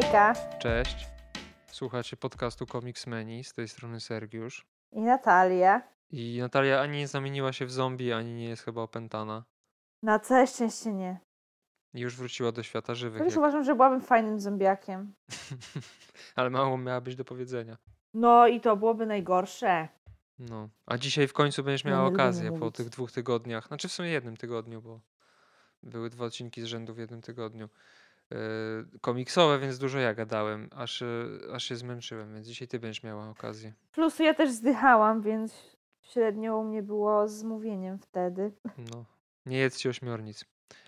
Hejka Cześć. Słuchacie podcastu Comics Menu, z tej strony Sergiusz. i Natalia. I Natalia ani nie zamieniła się w zombie, ani nie jest chyba opętana. Na całe szczęście nie. I już wróciła do świata żywych. Chociaż Jak... uważam, że byłabym fajnym zombiakiem. Ale mało miała być do powiedzenia. No i to byłoby najgorsze. No. A dzisiaj w końcu będziesz miała lubię okazję po tych dwóch tygodniach. Znaczy w sumie jednym tygodniu, bo były dwa odcinki z rzędu w jednym tygodniu. Yy, komiksowe, więc dużo ja gadałem, aż, yy, aż się zmęczyłem, więc dzisiaj ty będziesz miała okazję. Plus ja też zdychałam, więc średnio u mnie było z mówieniem wtedy. No. Nie jedzcie ośmiornic.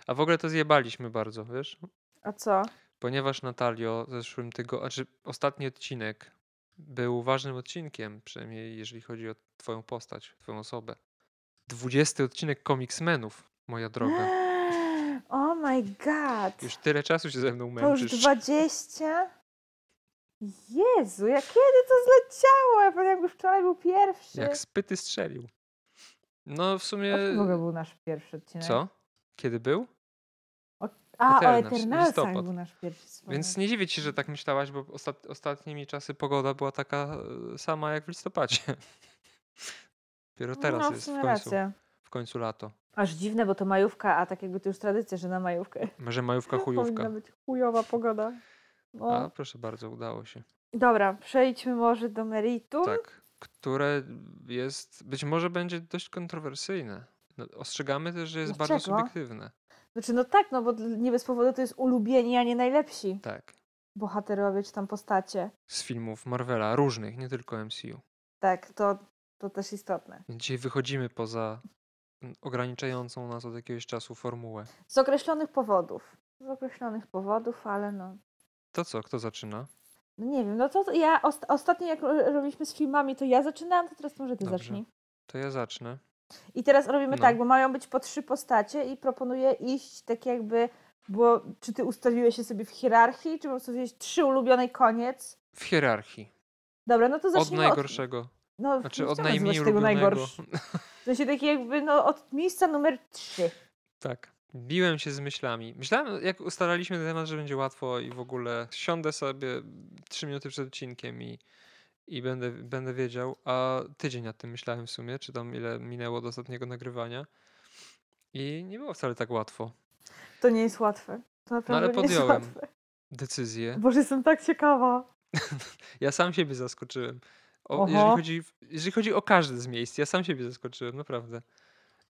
A w ogóle to zjebaliśmy bardzo, wiesz? A co? Ponieważ Natalio w zeszłym tygodniu, znaczy ostatni odcinek był ważnym odcinkiem, przynajmniej jeżeli chodzi o twoją postać, twoją osobę. 20 odcinek Comicsmenów, moja droga. Oh my god. Już tyle czasu się ze mną To już męczysz. 20? Jezu, jak kiedy to zleciało? Ja pamiętam, jakby wczoraj był pierwszy. Jak spyty strzelił. No w sumie... A to w ogóle był nasz pierwszy odcinek. Co? Kiedy był? A, o Eternals, Eternalsach listopad. był nasz pierwszy. Więc wspomniany. nie dziwię ci, że tak myślałaś, bo ostat... ostatnimi czasy pogoda była taka e, sama jak w listopadzie. Dopiero teraz no, jest w końcu, racja. w końcu lato. Aż dziwne, bo to majówka, a tak jakby to już tradycja, że na majówkę Może majówka chujówka. powinna być chujowa pogoda. No. A proszę bardzo, udało się. Dobra, przejdźmy może do meritum. Tak, które jest, być może będzie dość kontrowersyjne. No, ostrzegamy też, że jest bardzo Dlaczego? subiektywne. Znaczy, no tak, no bo nie bez powodu to jest ulubieni, a nie najlepsi Tak, bohaterowie czy tam postacie. z filmów Marvela, różnych, nie tylko MCU. Tak, to, to też istotne. Dzisiaj wychodzimy poza ograniczającą nas od jakiegoś czasu formułę. Z określonych powodów. Z określonych powodów, ale no. To co, kto zaczyna? No nie wiem, no to ja ost- ostatnio jak ro- robiliśmy z filmami, to ja zaczynałam, to teraz może ty Dobrze. zacznij. To ja zacznę. I teraz robimy No. tak, bo mają być po trzy postacie i proponuję iść tak jakby, bo czy ty ustawiłeś je sobie w hierarchii, czy po prostu wziąłeś trzy ulubione i koniec? W hierarchii. Dobra, no to Od zacznijmy najgorszego. no, Znaczy nie od najmniej tego ulubionego. najgorszy. W sensie takie jakby, no od miejsca numer trzy. Tak. Biłem się z myślami. Myślałem, jak ustalaliśmy ten temat, że będzie łatwo i w ogóle siądę sobie trzy minuty przed odcinkiem i, i będę, będę wiedział, a tydzień nad tym myślałem w sumie, czy tam ile minęło do ostatniego nagrywania. I nie było wcale tak łatwo. To nie jest łatwe. To naprawdę ale nie jest podjąłem. Decyzję. Boże, jestem tak ciekawa. Ja sam siebie zaskoczyłem. O, jeżeli, chodzi, jeżeli chodzi o każde z miejsc, ja sam siebie zaskoczyłem, naprawdę.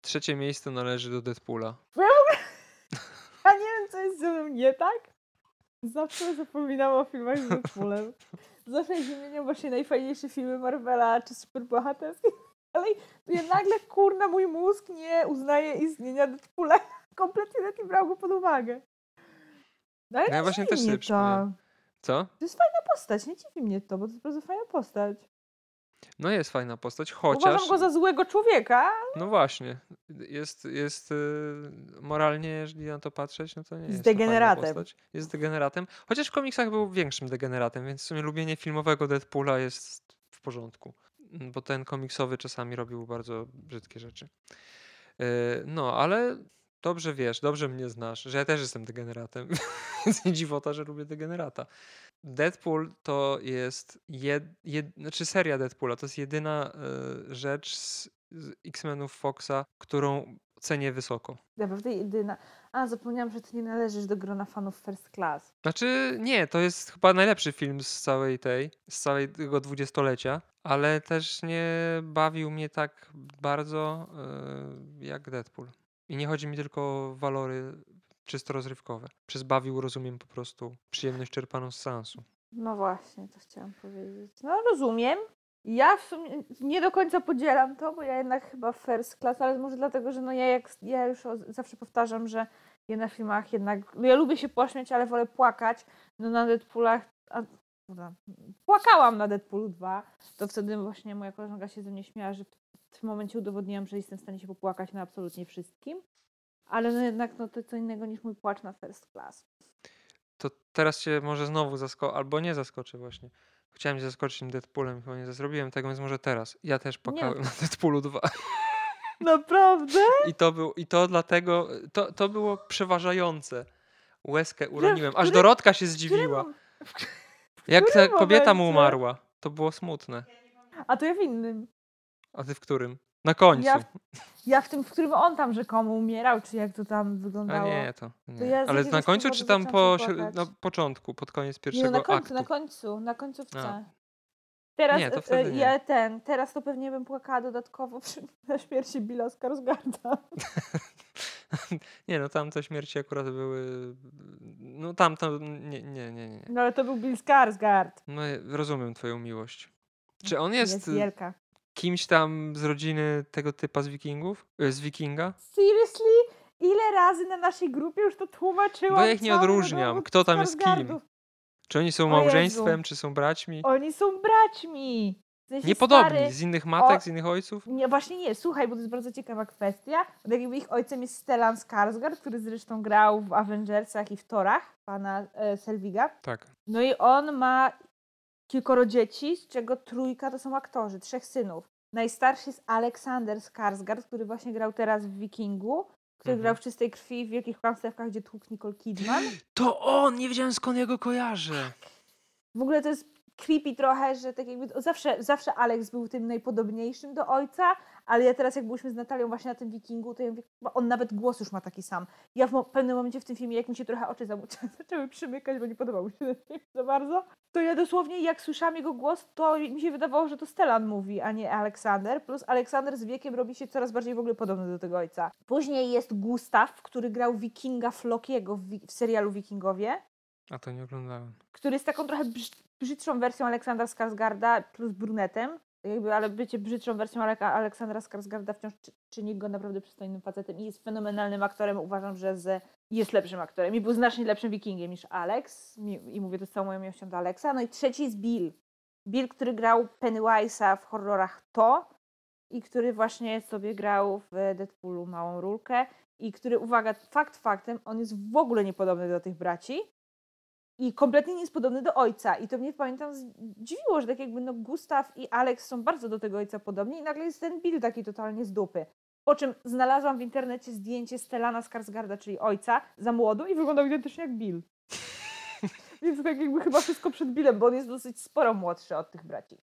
Trzecie miejsce należy do Deadpoola. Ja nie wiem, co jest ze mną nie tak. Zawsze zapominam o filmach z Deadpoolem. Zawsze wymieniam właśnie najfajniejsze filmy Marvela czy superbohaterskie. Ale ja nagle, kurna, mój mózg nie uznaje istnienia Deadpoola. Kompletnie nie brał go pod uwagę. No, ale No ja nie właśnie też sobie przypomniałem. Co? To jest fajna postać, nie dziwi mnie to, bo to jest bardzo fajna postać. No jest fajna postać, chociaż... Uważam go za złego człowieka. No właśnie, jest, jest y, moralnie, jeżeli na to patrzeć, no to nie Jest jest to fajna degeneratem. postać. Jest degeneratem, chociaż w komiksach był większym degeneratem, więc w sumie lubienie filmowego Deadpoola jest w porządku, bo ten komiksowy czasami robił bardzo brzydkie rzeczy. Y, No, ale dobrze wiesz, dobrze mnie znasz, że ja też jestem degeneratem, więc nie dziwota, że lubię degenerata. Deadpool to jest, jed, jed, znaczy seria Deadpoola, to jest jedyna y, rzecz z, z X-Menów Foxa, którą cenię wysoko. Naprawdę jedyna. A, zapomniałam, że ty nie należysz do grona fanów First Class. Znaczy, nie, to jest chyba najlepszy film z całej tej, z całej tego dwudziestolecia, ale też nie bawił mnie tak bardzo y, jak Deadpool. I nie chodzi mi tylko o walory czysto rozrywkowe. Przez bawił rozumiem po prostu przyjemność czerpaną z seansu. No właśnie, to chciałam powiedzieć. No rozumiem. Ja w sumie nie do końca podzielam to, bo ja jednak chyba first class, ale może dlatego, że no ja, jak, ja już zawsze powtarzam, że ja na filmach jednak, no ja lubię się pośmiać, ale wolę płakać. No na Deadpoolach, a, dobra, płakałam na Deadpoolu 2, to wtedy właśnie moja koleżanka się ze mnie śmiała, że w tym momencie udowodniłam, że jestem w stanie się popłakać na absolutnie wszystkim. Ale no jednak no, to co innego niż mój płacz na first class. To teraz cię może znowu zaskoczę, albo nie zaskoczę właśnie. Chciałem cię zaskoczyć tym Deadpoolem, chyba nie zrobiłem tego, więc może teraz. Ja też płakałem na Deadpoolu 2. Naprawdę? I to, był, I to dlatego, to, to było przeważające. Łezkę uroniłem. Aż Dorotka się zdziwiła. Jak ta kobieta mu umarła, to było smutne. A to ja w innym. A ty w którym? Na końcu. Ja w, ja w tym, w którym on tam rzekomo umierał, czy jak to tam A wyglądało. nie, to nie. ja z Ale na końcu czy tam po, na początku, pod koniec Nie, pierwszego na końcu, aktu? na końcu, na końcówce. A. Teraz, Nie, to e, wtedy nie. ja ten, teraz to pewnie bym płakała dodatkowo przy, na śmierci Billa Skarsgarda. nie, no tam te śmierci akurat były... No tam to... Nie, nie, nie, nie. No ale to był Bill Skarsgard. No ja rozumiem twoją miłość. Czy on jest, Jest y, wielka. Kimś tam z rodziny tego typa z wikingów? Y, Z wikinga? Seriously? Ile razy na naszej grupie już to tłumaczyłam? Bo ja ich nie odróżniam. Kto tam jest kim? Czy oni są małżeństwem, czy są braćmi? Oni są braćmi. W sensie Niepodobni, stary- z innych matek, o- z innych ojców? Nie, właśnie nie, słuchaj, bo to jest bardzo ciekawa kwestia. Bo tak jakby ich ojcem jest Stellan Skarsgård, który zresztą grał w Avengersach i w Torach, pana e, Selviga. Tak. No i on ma kilkoro dzieci, z czego trójka to są aktorzy, trzech synów. Najstarszy jest Aleksander Skarsgård, który właśnie grał teraz w Wikingu, który Mhm. grał w Czystej Krwi, w Wielkich Kłamstewkach, gdzie tłukł Nicole Kidman. To on! Nie wiedziałem skąd ja go kojarzę. W ogóle to jest creepy trochę, że tak jakby zawsze, zawsze Alex był tym najpodobniejszym do ojca, ale ja teraz jak byliśmy z Natalią właśnie na tym Wikingu, to ja mówię, "Chyba on nawet głos już ma taki sam. Ja w pewnym momencie w tym filmie, jak mi się trochę oczy zaczęły przymykać, bo nie podobał mi się ten film za bardzo, to ja dosłownie jak słyszałam jego głos, to mi się wydawało, że to Stellan mówi, a nie Aleksander. Plus Aleksander z wiekiem robi się coraz bardziej w ogóle podobny do tego ojca. Później jest Gustaw, który grał Wikinga Flokiego w, w serialu Wikingowie A to nie oglądałem. który jest taką trochę brz, brzydszą wersją Aleksandra Skarsgarda plus brunetem. Jakby, ale bycie brzydszą wersją Aleksandra Skarsgarda wciąż czy, czyni go naprawdę przystojnym facetem i jest fenomenalnym aktorem. Uważam, że z, jest lepszym aktorem i był znacznie lepszym wikingiem niż Alex. I mówię to z całą moją miłością do Alexa. No i trzeci jest Bill. Bill, który grał Pennywise'a w horrorach To i który właśnie sobie grał w Deadpoolu małą rulkę i który, uwaga, fakt faktem, on jest w ogóle niepodobny do tych braci i kompletnie nie jest podobny do ojca. I to mnie pamiętam zdziwiło, że tak jakby no Gustaw i Alex są bardzo do tego ojca podobni i nagle jest ten Bill taki totalnie z dupy. Po czym znalazłam w internecie zdjęcie Stellana Skarsgarda, czyli ojca, za młodu i wyglądał identycznie jak Bill. Więc tak jakby chyba wszystko przed Billem, bo on jest dosyć sporo młodszy od tych braci.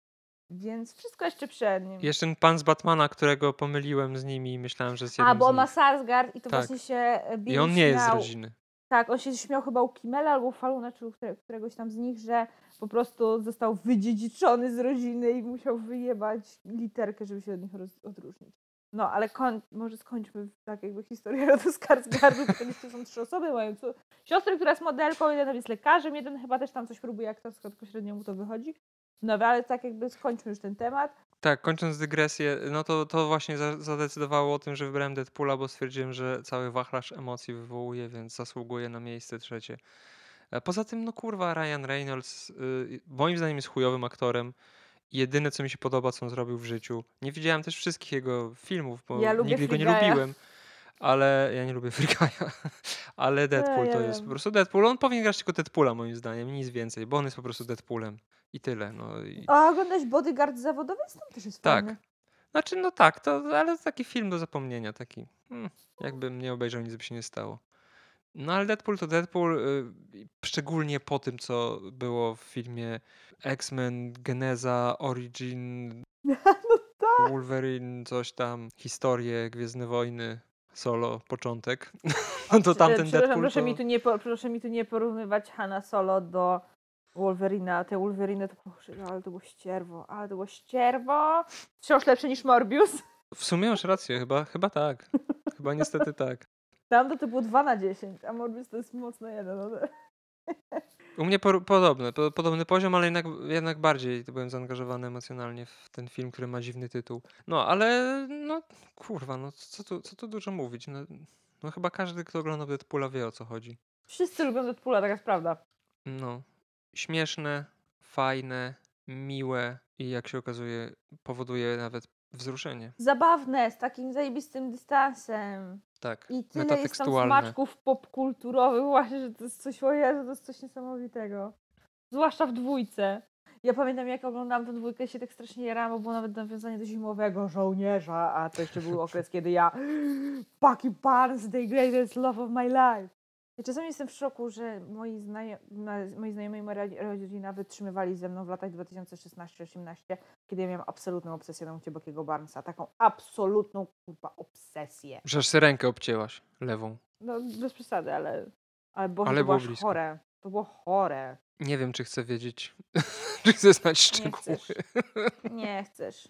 Więc wszystko jeszcze przed nim. Jeszcze ten pan z Batmana, którego pomyliłem z nimi i myślałem, że jest jednym A, bo on ma nich. Sarsgaard i to Tak. właśnie się e, Bill I on nie jest z rodziny. Tak, on się śmiał chyba u Kimela albo u Faluna, czy u które- któregoś tam z nich, że po prostu został wydziedziczony z rodziny i musiał wyjebać literkę, żeby się od nich roz- odróżnić. No, ale może skończmy tak jakby historię rodu Skarsgardu, to są trzy osoby, mają co, siostrę, która jest modelką, jeden jest lekarzem, jeden chyba też tam coś próbuje aktorsko, tylko średnio mu to wychodzi. No, ale tak jakby skończmy już ten temat. Tak, kończąc dygresję, no to, to właśnie za, zadecydowało o tym, że wybrałem Deadpoola, bo stwierdziłem, że cały wachlarz emocji wywołuje, więc zasługuje na miejsce trzecie. E, Poza tym, no kurwa, Ryan Reynolds y, moim zdaniem jest chujowym aktorem. Jedyne, co mi się podoba, co on zrobił w życiu. Nie widziałem też wszystkich jego filmów, bo Ja lubię nigdy go nie Free Guy'a. lubiłem. Ale ja nie lubię Guy'a. Ale Deadpool ja to jest po prostu Deadpool. On powinien grać tylko Deadpoola moim zdaniem, nic więcej, bo on jest po prostu Deadpoolem. I tyle. No i... A oglądać Bodyguard zawodowy? Tam też jest Tak. fajny. Znaczy, no tak, to, ale taki film do zapomnienia, taki. Hmm, jakbym nie obejrzał, nic by się nie stało. No ale Deadpool to Deadpool, y, szczególnie po tym, co było w filmie X-Men, Geneza, Origin, No tak. Wolverine, coś tam, historie, Gwiezdne Wojny, solo, początek. No to tamten Deadpool proszę, to... mi tu nie, proszę mi tu nie porównywać Hanna Solo do Wolverina. Te Wolverine to, Boże, ale to było ścierwo, ale to było ścierwo. Wciąż lepsze niż Morbius. W sumie masz rację, chyba, chyba tak. Chyba niestety tak. Tam to, było 2 na 10, a Morbius to jest mocno jeden. No. to- U mnie por- podobne, po- podobny poziom, ale jednak, jednak bardziej byłem zaangażowany emocjonalnie w ten film, który ma dziwny tytuł. No, ale no kurwa, no co tu, co tu dużo mówić. No, no chyba każdy, kto ogląda Deadpoola wie o co chodzi. Wszyscy lubią Deadpoola, taka jest prawda. No, śmieszne, fajne, miłe i jak się okazuje powoduje nawet wzruszenie. Zabawne, z takim zajebistym dystansem. Tak, I tyle jest tam smaczków popkulturowych właśnie, że to jest coś, o Jezu, to jest coś niesamowitego. Zwłaszcza w dwójce. Ja pamiętam, jak oglądałam tę dwójkę się tak strasznie jarałam, bo było nawet nawiązanie do zimowego żołnierza, a to jeszcze był okres, kiedy ja Bucky Barnes, the greatest love of my life. Ja czasami jestem w szoku, że moi, znajo- na- moi znajomi i moja rodzina wytrzymywali ze mną w latach 2016-18, kiedy ja miałam absolutną obsesję na Bokiego Barnesa. Taką absolutną kurwa obsesję. Że aż sobie rękę obcięłaś lewą. No bez przesady, ale, ale Boże, Ale to było blisko. chore. To było chore. Nie wiem, czy chcę wiedzieć, czy chcę znać Nie szczegóły. chcesz. Nie chcesz.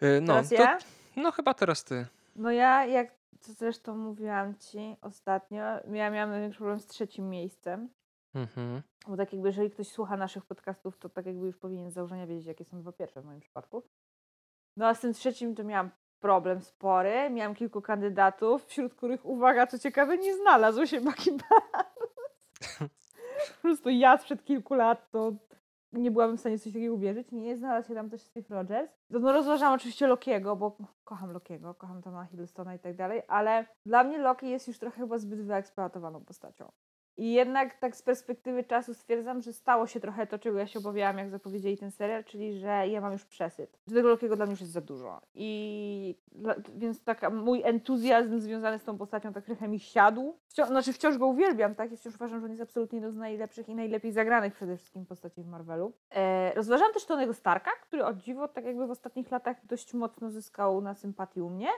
E, No, Teraz to, ja? no chyba teraz ty. No ja, jak to zresztą mówiłam ci ostatnio, ja miałam największy problem z trzecim miejscem. Mhm. Bo tak jakby, jeżeli ktoś słucha naszych podcastów, to tak jakby już powinien z założenia wiedzieć, jakie są dwa pierwsze w moim przypadku. No a z tym trzecim to miałam problem spory. Miałam kilku kandydatów, wśród których, uwaga, co ciekawe, nie znalazł się Bucky Barnes. Po prostu ja sprzed kilku lat to nie byłabym w stanie coś takiego uwierzyć. Nie znalazł się tam też Steve Rogers. No, no rozważałam oczywiście Lokiego, bo kocham Lokiego, kocham Toma Hiddlestona i tak dalej, ale dla mnie Loki jest już trochę chyba zbyt wyeksploatowaną postacią. I jednak tak z perspektywy czasu stwierdzam, że stało się trochę to, czego ja się obawiałam, jak zapowiedzieli ten serial, czyli że ja mam już przesyt. Że tego Lokiego dla mnie już jest za dużo. I więc taka mój entuzjazm związany z tą postacią tak trochę mi siadł. Wciąż, znaczy wciąż go uwielbiam, tak? Wciąż uważam, że on jest absolutnie jedną z najlepszych i najlepiej zagranych przede wszystkim postaci w Marvelu. E, rozważam też Tonego Starka, który od dziwo tak jakby w ostatnich latach dość mocno zyskał na sympatii u mnie.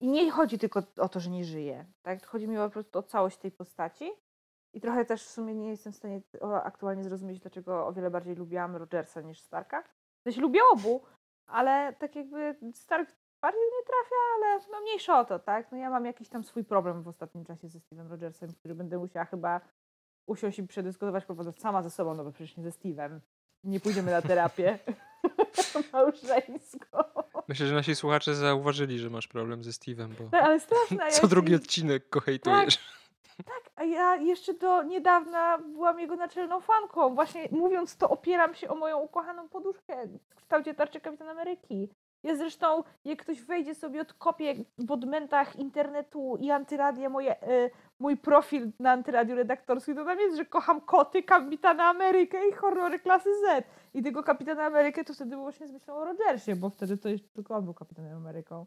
I nie chodzi tylko o to, że nie żyje. Tak? Chodzi mi po prostu o całość tej postaci. I trochę też w sumie nie jestem w stanie aktualnie zrozumieć, dlaczego o wiele bardziej lubiłam Rogersa niż Starka. Sensie lubię obu, ale tak jakby Stark bardziej mnie trafia, ale no mniejsza o to, tak? No ja mam jakiś tam swój problem w ostatnim czasie ze Steve'em Rogersem, który będę musiała chyba usiąść i przedyskutować po sama ze sobą, no bo przecież nie ze Steve'em. Nie pójdziemy na terapię małżeńską. Myślę, że nasi słuchacze zauważyli, że masz problem ze Steve'em, bo Tak, ale straszna. ja co drugi jestem- odcinek go hejtujesz. Tak, a ja jeszcze do niedawna byłam jego naczelną fanką. Właśnie mówiąc to, opieram się o moją ukochaną poduszkę w kształcie tarczy Kapitan Ameryki. Ja zresztą, jak ktoś wejdzie sobie, odkopie w odmętach internetu i antyradia moje, e, mój profil na antyradiu redaktorskim, to tam jest, że kocham koty, Kapitana Amerykę i horrory klasy Z. I tego Kapitana Amerykę to wtedy właśnie z myślą o Rogersie, bo wtedy to jeszcze tylko on był Kapitanem Ameryką.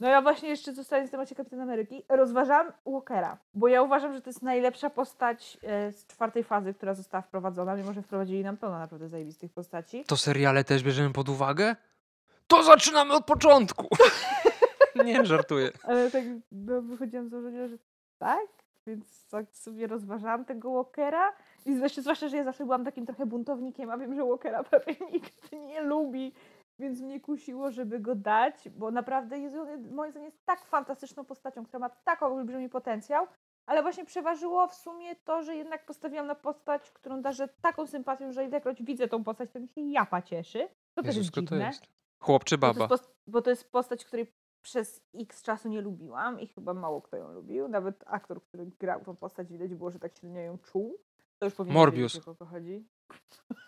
No ja właśnie jeszcze zostaję w temacie Kapitana Ameryki. Rozważam Walkera, bo ja uważam, że to jest najlepsza postać e, z czwartej fazy, która została wprowadzona, mimo że wprowadzili nam pełno naprawdę zajebistych postaci. To seriale też bierzemy pod uwagę? To zaczynamy od początku! Nie, żartuję. Ale tak no, wychodziłam z założenia, że tak, więc tak sobie rozważałam tego Walkera. I zwłaszcza, zwłaszcza, że ja zawsze byłam takim trochę buntownikiem, a wiem, że Walkera prawie nikt nie lubi. Więc mnie kusiło, żeby go dać, bo naprawdę jest, on, moim zdaniem jest tak fantastyczną postacią, która ma tak olbrzymi potencjał, ale właśnie przeważyło w sumie to, że jednak postawiłam na postać, którą darzę taką sympatią, że ilekroć widzę tą postać, to mi się japa cieszy. To też jest to dziwne. jest. Chłop czy Bo to, baba? post- bo to jest postać, której przez x czasu nie lubiłam i chyba mało kto ją lubił. Nawet aktor, który grał tą postać, widać było, że tak średnio ją czuł. To już powinien Morbius. wiedzieć, o kogo chodzi.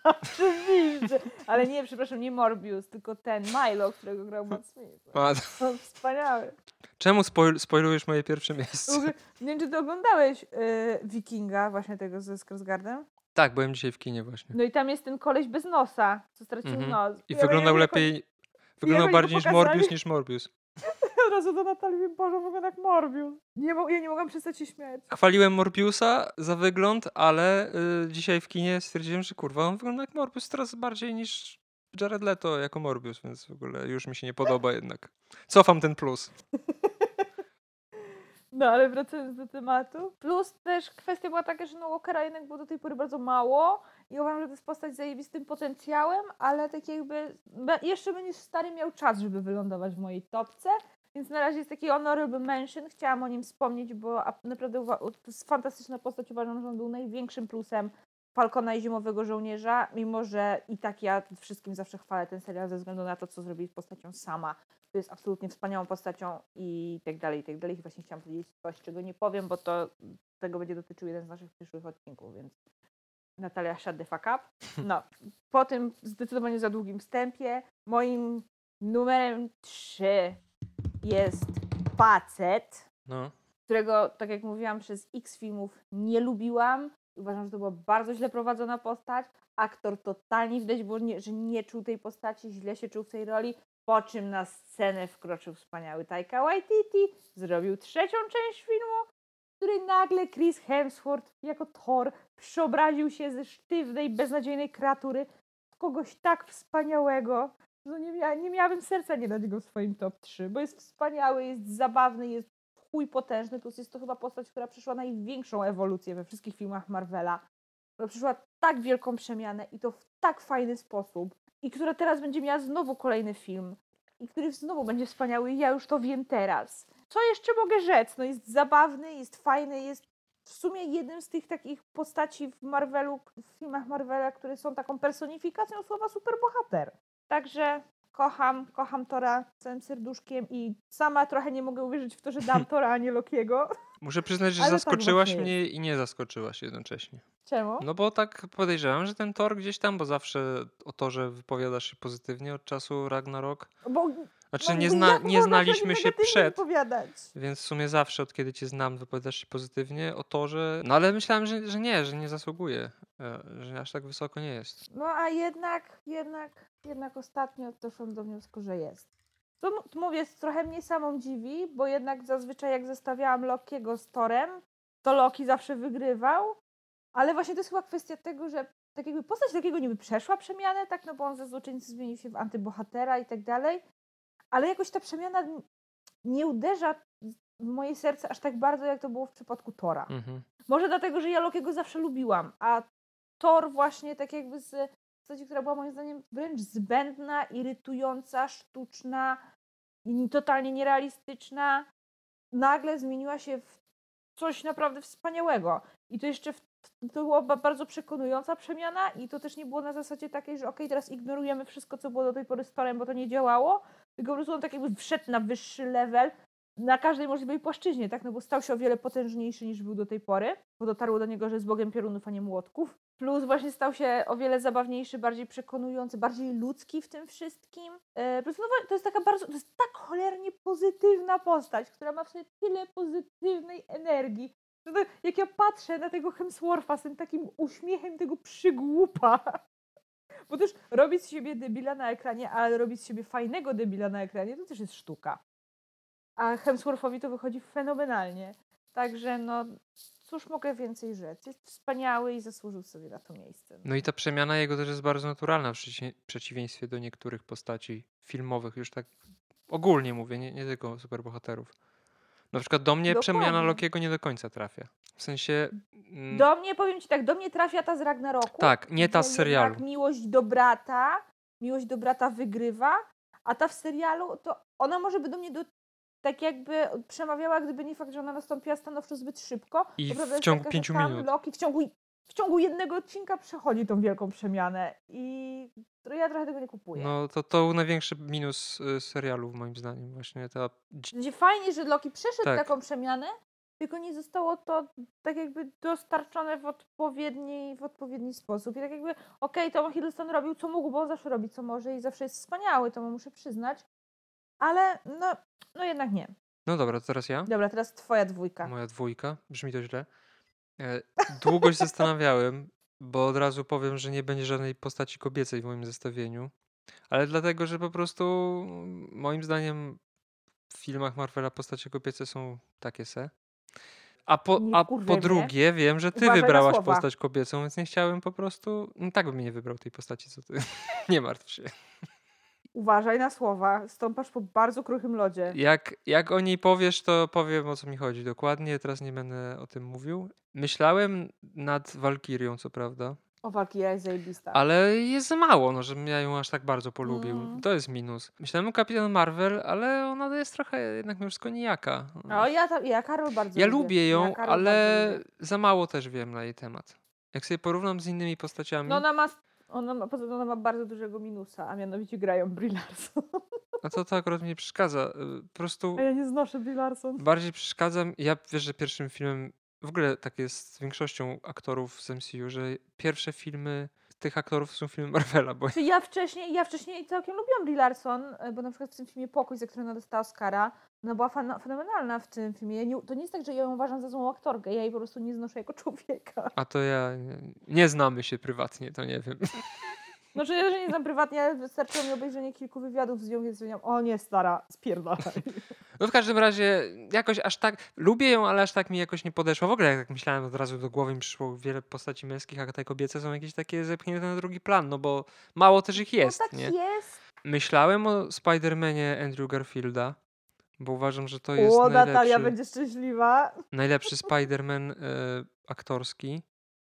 Oczywiście. Ale nie, przepraszam, nie Morbius, tylko ten Milo, którego grał Matt Smith. A, On wspaniały. czemu spoil spoilujesz moje pierwsze W miejsce? ogóle, Nie wiem, czy ty oglądałeś y, Wikinga, właśnie tego ze Skarsgardem? Tak, byłem dzisiaj w kinie właśnie. No i tam jest ten koleś bez nosa, co stracił Mhm. nos. I Ja wyglądał jak lepiej. Wyglądał go bardziej niż pokazali. Morbius niż Morbius. Razu do Natalii Boże, wygląda jak Morbius. Nie, ja nie mogłam przestać się śmiać. Chwaliłem Morbiusa za wygląd, ale y, dzisiaj w kinie stwierdziłem, że kurwa, on wygląda jak Morbius coraz bardziej niż Jared Leto jako Morbius, więc w ogóle już mi się nie podoba jednak. Cofam ten plus. No, ale wracając do tematu. Plus też kwestia była taka, że no Walkera jednak było do tej pory bardzo mało i uważam, że to jest postać z zajebistym potencjałem, ale tak jakby jeszcze będziesz stary miał czas, żeby wylądować w mojej topce, więc na razie jest taki honorable mention, chciałam o nim wspomnieć, bo naprawdę to jest fantastyczna postać, uważam, że on był największym plusem Falcona i Zimowego Żołnierza, mimo że i tak ja wszystkim zawsze chwalę ten serial ze względu na to, co zrobili z postacią sama. To jest absolutnie wspaniałą postacią i tak dalej, i tak dalej. I właśnie chciałam powiedzieć coś, czego nie powiem, bo to tego będzie dotyczył jeden z naszych przyszłych odcinków, więc Natalia, shut the fuck up. No, po tym zdecydowanie za długim wstępie, moim numerem 3 jest facet, No. którego, tak jak mówiłam, przez x filmów nie lubiłam. Uważam, że to była bardzo źle prowadzona postać. Aktor totalnie widać było, nie, że nie czuł tej postaci, źle się czuł w tej roli. Po czym na scenę wkroczył wspaniały Taika Waititi, zrobił trzecią część filmu której nagle Chris Hemsworth jako Thor przeobraził się ze sztywnej, beznadziejnej kreatury w kogoś tak wspaniałego, że nie, mia nie miałabym serca nie dać go w swoim top 3, bo jest wspaniały, jest zabawny, jest chuj potężny, plus jest to chyba postać, która przeszła największą ewolucję we wszystkich filmach Marvela. Która przeszła tak wielką przemianę i to w tak fajny sposób i która teraz będzie miała znowu kolejny film i który znowu będzie wspaniały i ja już to wiem teraz. Co jeszcze mogę rzec? No jest zabawny, jest fajny, jest w sumie jednym z tych takich postaci w Marvelu, w filmach Marvela, które są taką personifikacją słowa superbohater. Także kocham, kocham Tora całym serduszkiem i sama trochę nie mogę uwierzyć w to, że dam Tora, a nie Lokiego. Muszę przyznać, że Ale tak zaskoczyłaś właśnie mnie i nie zaskoczyłaś jednocześnie. Czemu? No bo tak podejrzewam, że ten Thor gdzieś tam, bo zawsze o Torze wypowiadasz się pozytywnie od czasu Ragnarok. Bo Znaczy no, nie, zna, nie znaliśmy się przed, Wypowiadać? więc w sumie zawsze od kiedy cię znam wypowiadasz się pozytywnie o Torze. No ale myślałem, że, że nie, że nie zasługuje, e, że aż tak wysoko nie jest. No a jednak, jednak, jednak ostatnio doszłam do wniosku, że jest. To to mówię, trochę mnie samą dziwi, bo jednak zazwyczaj jak zestawiałam Lokiego z Torem, to Loki zawsze wygrywał, ale właśnie to jest chyba kwestia tego, że tak jakby postać takiego niby przeszła przemianę, tak, no bo on ze złoczyńcy zmienił się w antybohatera i tak dalej, ale jakoś ta przemiana nie uderza w moje serce aż tak bardzo, jak to było w przypadku Tora. Mhm. Może dlatego, że ja Lokiego zawsze lubiłam, a Thor właśnie tak jakby z postaci, która była moim zdaniem wręcz zbędna, irytująca, sztuczna i totalnie nierealistyczna, nagle zmieniła się w coś naprawdę wspaniałego. I to jeszcze w, to była ba- bardzo przekonująca przemiana i to też nie było na zasadzie takiej, że okej, teraz ignorujemy wszystko, co było do tej pory z Torem, bo to nie działało, tylko po prostu on tak jakby wszedł na wyższy level, na każdej możliwej płaszczyźnie, tak? No bo stał się o wiele potężniejszy niż był do tej pory, bo dotarło do niego, że jest bogiem piorunów, a nie młotków. Plus właśnie stał się o wiele zabawniejszy, bardziej przekonujący, bardziej ludzki w tym wszystkim. E, plus no, to jest taka bardzo, to jest tak cholernie pozytywna postać, która ma w sobie tyle pozytywnej energii. że jak ja patrzę na tego Hemswortha z tym takim uśmiechem tego przygłupa, bo też robić z siebie debila na ekranie, ale robić z siebie fajnego debila na ekranie, to też jest sztuka. A Hemsworthowi to wychodzi fenomenalnie. Także no, cóż mogę więcej rzec. Jest wspaniały i zasłużył sobie na to miejsce. No i ta przemiana jego też jest bardzo naturalna w przeci- przeciwieństwie do niektórych postaci filmowych, już tak ogólnie mówię, nie, nie tylko superbohaterów. Na przykład do mnie przemiana Dokładnie. Lokiego nie do końca trafia. W sensie... mm, Do mnie, powiem Ci tak, do mnie trafia ta z Ragnaroku. Tak, nie ta z serialu. jednak miłość do brata, miłość do brata wygrywa, a ta w serialu, to ona może by do mnie do, tak jakby przemawiała, gdyby nie fakt, że ona nastąpiła stanowczo zbyt szybko. I w ciągu taka, pięciu minut. Loki w ciągu, w ciągu jednego odcinka przechodzi tą wielką przemianę i ja trochę tego nie kupuję. No to to był największy minus y, serialu moim zdaniem właśnie ta... Będzie fajnie, że Loki przeszedł Tak. taką przemianę, tylko nie zostało to tak jakby dostarczone w odpowiedni, w odpowiedni sposób. I tak jakby, okej, Tom Hiddleston robił co mógł, bo on zawsze robi co może i zawsze jest wspaniały, to mu muszę przyznać, ale no, no jednak nie. No dobra, to teraz ja. Dobra, teraz twoja dwójka. Moja dwójka. Brzmi to źle. E, Długo się zastanawiałem, bo od razu powiem, że nie będzie żadnej postaci kobiecej w moim zestawieniu. Ale dlatego, że po prostu mm, moim zdaniem w filmach Marvela postacie kobiece są takie se. A po, Nie a po mnie. drugie wiem, że ty Uważaj na wybrałaś słowa. postać kobiecą, więc nie chciałem po prostu. No tak bym nie wybrał tej postaci, co ty. nie martw się. Uważaj na słowa, stąpasz po bardzo kruchym lodzie. Jak, jak o niej powiesz, to powiem o co mi chodzi dokładnie. Teraz nie będę o tym mówił. Myślałem nad Walkirią, co prawda, O, Valkyria jest zajebista. ale jest za mało, no, żebym ja ją aż tak bardzo polubił. Mm. To jest minus. Myślałem o Kapitan Marvel, ale ona jest trochę jednak mimo wszystko nijaka. O, ja, ta, ja Karol bardzo Ja lubię. ją, ja ale lubię. za mało też wiem na jej temat. Jak sobie porównam z innymi postaciami, No ona ma, ona ma, poza tym ona ma bardzo dużego minusa, a mianowicie grają Brie Larson. no to to akurat mi nie przeszkadza. Y, Po prostu A ja nie znoszę Brie Larson. bardziej przeszkadza. mi- Ja wiesz, że pierwszym filmem, w ogóle tak jest z większością aktorów z MCU, że pierwsze filmy tych aktorów są filmy Marvela, bo Czy ja wcześniej, ja wcześniej całkiem lubiłam Brie Larson, e, bo na przykład w tym filmie Pokój, za który ona dostała Oscara, ona była fenomenalna w tym filmie. Ja nie, to nie jest tak, że ja ją uważam za złą aktorkę, ja jej po prostu nie znoszę jako człowieka. a to ja nie, nie znamy się prywatnie, to nie wiem. Znaczy ja, że nie znam prywatnie, ale wystarczyło mi obejrzenie kilku wywiadów z nią, więc wiedziałam, o nie, stara, spierdalaj. No w każdym razie jakoś aż tak, lubię ją, ale aż tak mi jakoś nie podeszło. W ogóle jak myślałem od razu do głowy mi przyszło wiele postaci męskich, a te kobiece są jakieś takie zepchnięte na drugi plan, no bo mało też ich jest, no tak nie? jest. Myślałem o Spider-Manie Andrew Garfielda, bo uważam, że to jest O, Natalia będzie szczęśliwa. najlepszy Spider-Man e, aktorski.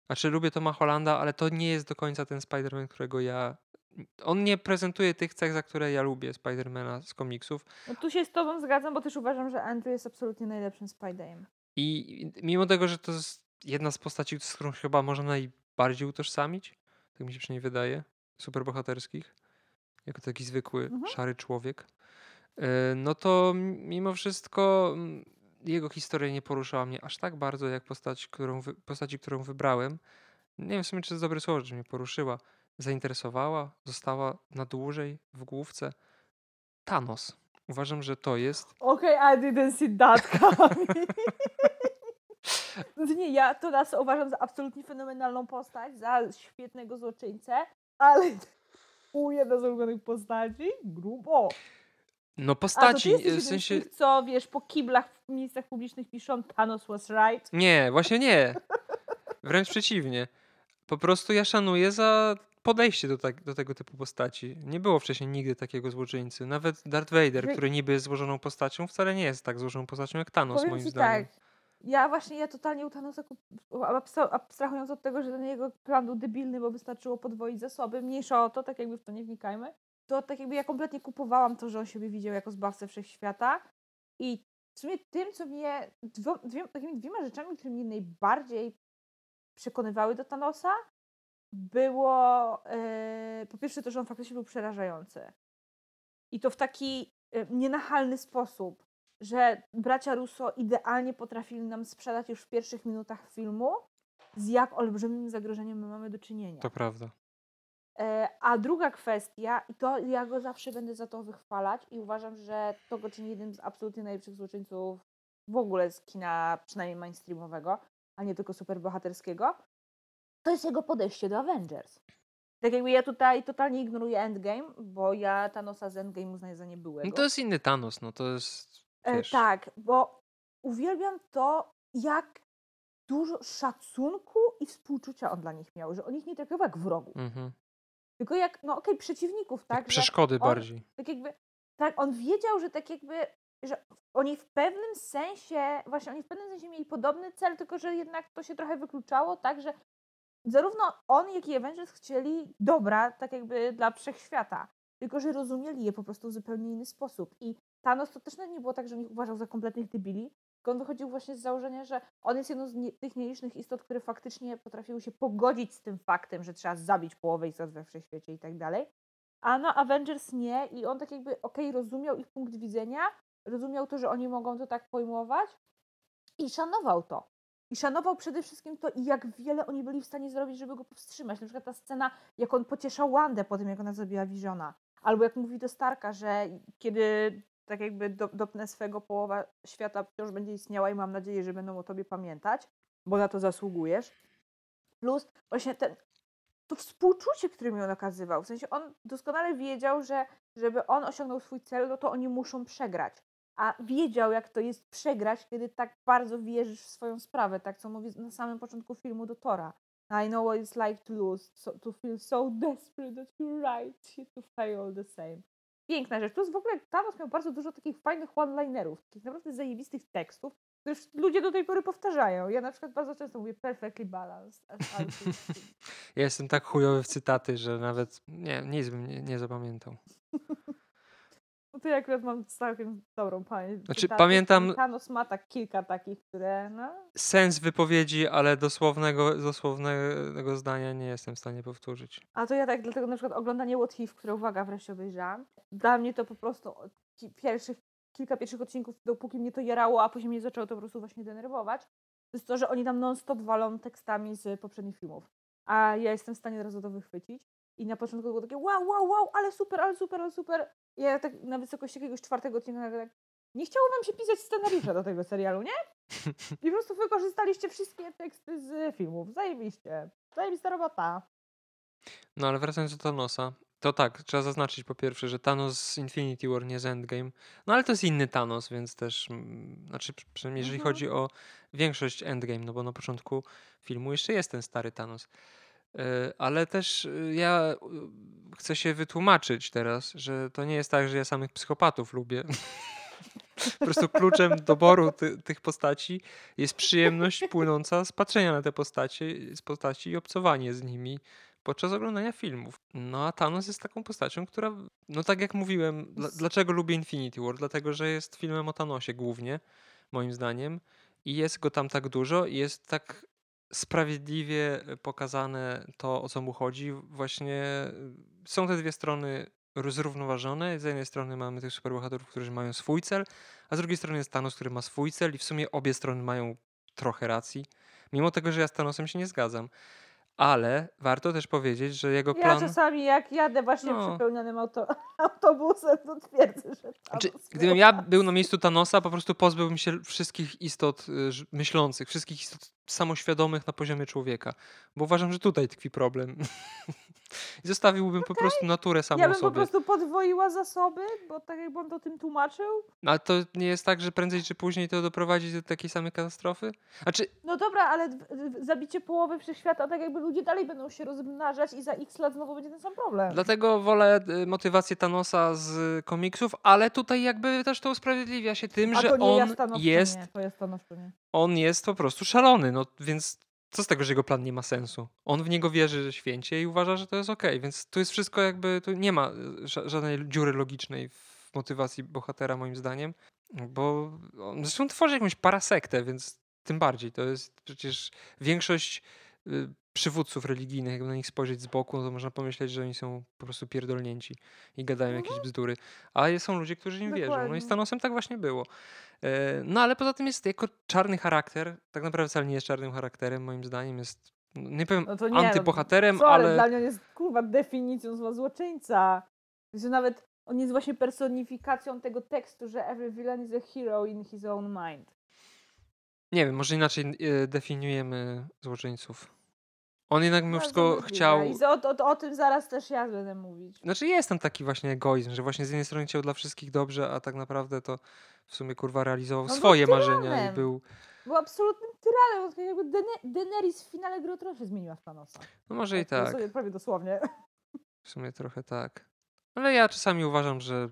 Znaczy lubię Toma Hollanda, ale to nie jest do końca ten Spider-Man, którego ja... On nie prezentuje tych cech, za które ja lubię Spider-Mana z komiksów. No tu się z tobą zgadzam, bo też uważam, że Andrew jest absolutnie najlepszym Spiderem. I mimo tego, że to jest jedna z postaci, z którą chyba można najbardziej utożsamić, tak mi się przynajmniej wydaje, superbohaterskich, jako taki zwykły, Mhm. szary człowiek, e, no to mimo wszystko jego historia nie poruszała mnie aż tak bardzo, jak postać, którą postaci, którą wybrałem. Nie wiem w sumie, czy to jest dobre słowo, że mnie poruszyła. Zainteresowała, została na dłużej w główce. Thanos. Uważam, że to jest Okej, I didn't see that coming. Znaczy nie, ja to nas uważam za absolutnie fenomenalną postać, za świetnego złoczyńcę, ale u jedna z ulubionych postaci, grubo. no A to ty postaci, e, w sensie... tych, co wiesz, po kiblach w miejscach publicznych piszą Thanos was right. Nie, właśnie nie. Wręcz przeciwnie. Po prostu ja szanuję za podejście do, tak, do tego typu postaci. Nie było wcześniej nigdy takiego złoczyńcy. Nawet Darth Vader, który niby jest złożoną postacią, wcale nie jest tak złożoną postacią jak Thanos, Powiem moim ci zdaniem. tak, ja właśnie, ja totalnie u Thanosa, abstrahując od tego, że ten jego plan był debilny, bo wystarczyło podwoić zasoby, mniejsza o to, tak jakby w to nie wnikajmy, to tak jakby ja kompletnie kupowałam to, że on siebie widział jako zbawcę wszechświata i w sumie tym, co mnie, dwie, takimi dwiema rzeczami, które mnie najbardziej przekonywały do Thanosa, było e, po pierwsze to, że on faktycznie był przerażający. I to w taki e, nienachalny sposób, że bracia Russo idealnie potrafili nam sprzedać już w pierwszych minutach filmu, z jak olbrzymim zagrożeniem my mamy do czynienia. To prawda. E, A druga kwestia, i to ja go zawsze będę za to wychwalać i uważam, że to go czyni jednym z absolutnie najlepszych złoczyńców w ogóle z kina, przynajmniej mainstreamowego, a nie tylko superbohaterskiego, to jest jego podejście do Avengers. Tak jakby ja tutaj totalnie ignoruję Endgame, bo ja Thanosa z Endgame uznaję za niebyłego. No to jest inny Thanos, no to jest... E, tak, bo uwielbiam to, jak dużo szacunku i współczucia on dla nich miał, że on ich nie traktował jak wrogów, Mhm. tylko jak, no okej, przeciwników, tak? Jak przeszkody on- bardziej. tak jakby, tak, on wiedział, że tak jakby, że oni w pewnym sensie, właśnie oni w pewnym sensie mieli podobny cel, tylko że jednak to się trochę wykluczało, tak, że zarówno on, jak i Avengers chcieli dobra, tak jakby dla wszechświata, tylko że rozumieli je po prostu w zupełnie inny sposób. I Thanos to też nie było tak, że on ich uważał za kompletnych debili, tylko on wychodził właśnie z założenia, że on jest jedną z nie, tych nielicznych istot, które faktycznie potrafiły się pogodzić z tym faktem, że trzeba zabić połowę istot we wszechświecie i tak dalej. A no Avengers nie i on tak jakby, okej, rozumiał ich punkt widzenia, rozumiał to, że oni mogą to tak pojmować i szanował to. I szanował przede wszystkim to, jak wiele oni byli w stanie zrobić, żeby go powstrzymać. Na przykład ta scena, jak on pocieszał Wandę po tym, jak ona zabiła Visiona. Albo jak mówi do Starka, że kiedy tak jakby do, dopnę swego połowa świata wciąż będzie istniała i mam nadzieję, że będą o tobie pamiętać, bo na to zasługujesz. Plus właśnie ten, to współczucie, które mi on okazywał. W sensie on doskonale wiedział, że żeby on osiągnął swój cel, no to oni muszą przegrać. A wiedział, jak to jest przegrać, kiedy tak bardzo wierzysz w swoją sprawę, tak co mówi na samym początku filmu do Tora. I know what it's like to lose, so, to feel so desperate that you're right, to fail all the same. Piękna rzecz. Plus w ogóle Thanos miał bardzo dużo takich fajnych one-linerów, takich naprawdę zajebistych tekstów, które już ludzie do tej pory powtarzają. Ja na przykład bardzo często mówię perfectly balanced. Ja jestem tak chujowy w cytaty, że nawet nie, nic bym nie, nie zapamiętał. No to ja akurat mam całkiem dobrą pamięć. Znaczy, pamiętam- Thanos ma tak kilka takich, które no... Sens wypowiedzi, ale dosłownego, dosłownego zdania nie jestem w stanie powtórzyć. A to ja tak, dlatego na przykład oglądanie What If, które uwaga, wreszcie obejrzałam, dla mnie to po prostu pierwszych, kilka pierwszych odcinków, dopóki mnie to jarało, a później mnie zaczęło to po prostu właśnie denerwować, to jest to, że oni tam non-stop walą tekstami z poprzednich filmów. A ja jestem w stanie od razu to wychwycić. I na początku było takie wow, wow, wow, ale super, ale super, ale super. Ja tak na wysokości jakiegoś czwartego odcinka tak, nie chciało wam się pisać scenariusza do tego serialu, nie? I po prostu wykorzystaliście wszystkie teksty z filmów. Zajebiście. Zajebista robota. No ale wracając do Thanosa, To tak, trzeba zaznaczyć po pierwsze, że Thanos z Infinity War nie z Endgame. No ale to jest inny Thanos, więc też, mm, znaczy przy- przynajmniej jeżeli Mhm. chodzi o większość Endgame, no bo na początku filmu jeszcze jest ten stary Thanos. E, Ale też e, ja e, chcę się wytłumaczyć teraz, że to nie jest tak, że ja samych psychopatów lubię. Po prostu kluczem doboru ty, tych postaci jest przyjemność płynąca z patrzenia na te postacie, z postaci i obcowanie z nimi podczas oglądania filmów. No a Thanos jest taką postacią, która, no tak jak mówiłem, dla, dlaczego lubię Infinity War? Dlatego, że jest filmem o Thanosie głównie, moim zdaniem. I jest go tam tak dużo i jest tak sprawiedliwie pokazane to, o co mu chodzi. Właśnie y, są te dwie strony zrównoważone. Z jednej strony mamy tych superbohaterów, którzy mają swój cel, a z drugiej strony jest Thanos, który ma swój cel i w sumie obie strony mają trochę racji. Mimo tego, że ja z Thanosem się nie zgadzam. Ale warto też powiedzieć, że jego Ja plan... czasami jak jadę właśnie No. przepełnionym auto, autobusem, to twierdzę, że Znaczy, gdybym ja był na miejscu Thanosa, po prostu pozbyłbym się wszystkich istot ż- myślących, wszystkich istot samoświadomych na poziomie człowieka. Bo uważam, że tutaj tkwi problem. I zostawiłbym po prostu naturę samą Ja bym po sobie. prostu podwoiła zasoby, bo tak jakby on to tym tłumaczył. No, ale to nie jest tak, że prędzej czy później to doprowadzi do takiej samej katastrofy? Znaczy, No dobra, ale zabicie połowy wszechświata, tak jakby ludzie dalej będą się rozmnażać i za x lat znowu będzie ten sam problem. dlatego wolę y, motywację Thanosa z komiksów, ale tutaj jakby też to usprawiedliwia się tym, A że on jest nie, to jest stanowczo nie. On jest po prostu szalony, no więc co z tego, że jego plan nie ma sensu? On w niego wierzy święcie i uważa, że to jest okej, więc tu jest wszystko jakby, tu nie ma ża- żadnej dziury logicznej w motywacji bohatera moim zdaniem, bo on zresztą tworzy jakąś parasektę, więc tym bardziej, to jest przecież większość y, przywódców religijnych, jakby na nich spojrzeć z boku, no to można pomyśleć, że oni są po prostu pierdolnięci i gadają jakieś bzdury, a są ludzie, którzy im wierzą, no i z Dokładnie. Thanosem tak właśnie było. E, No ale poza tym jest jako czarny charakter, tak naprawdę wcale nie jest czarnym charakterem, moim zdaniem jest, no, nie powiem No to nie, no, antybohaterem, Sorry, ale dla mnie on jest kurwa definicją zła złoczyńca. Że nawet on jest właśnie personifikacją tego tekstu, że every villain is a hero in his own mind. nie wiem, może inaczej e, definiujemy złoczyńców. On jednak mimo wszystko możliwe. chciał, I o, o, o tym zaraz też ja będę mówić. znaczy jest tam taki właśnie egoizm, że właśnie z jednej strony chciał dla wszystkich dobrze, a tak naprawdę to w sumie kurwa realizował No swoje marzenia i był, Był absolutnym tyranem. tak Jakby Daenerys w finale gry się zmieniła w Thanosa. no może i to tak. Sobie prawie dosłownie. W sumie trochę tak. Ale ja czasami uważam, że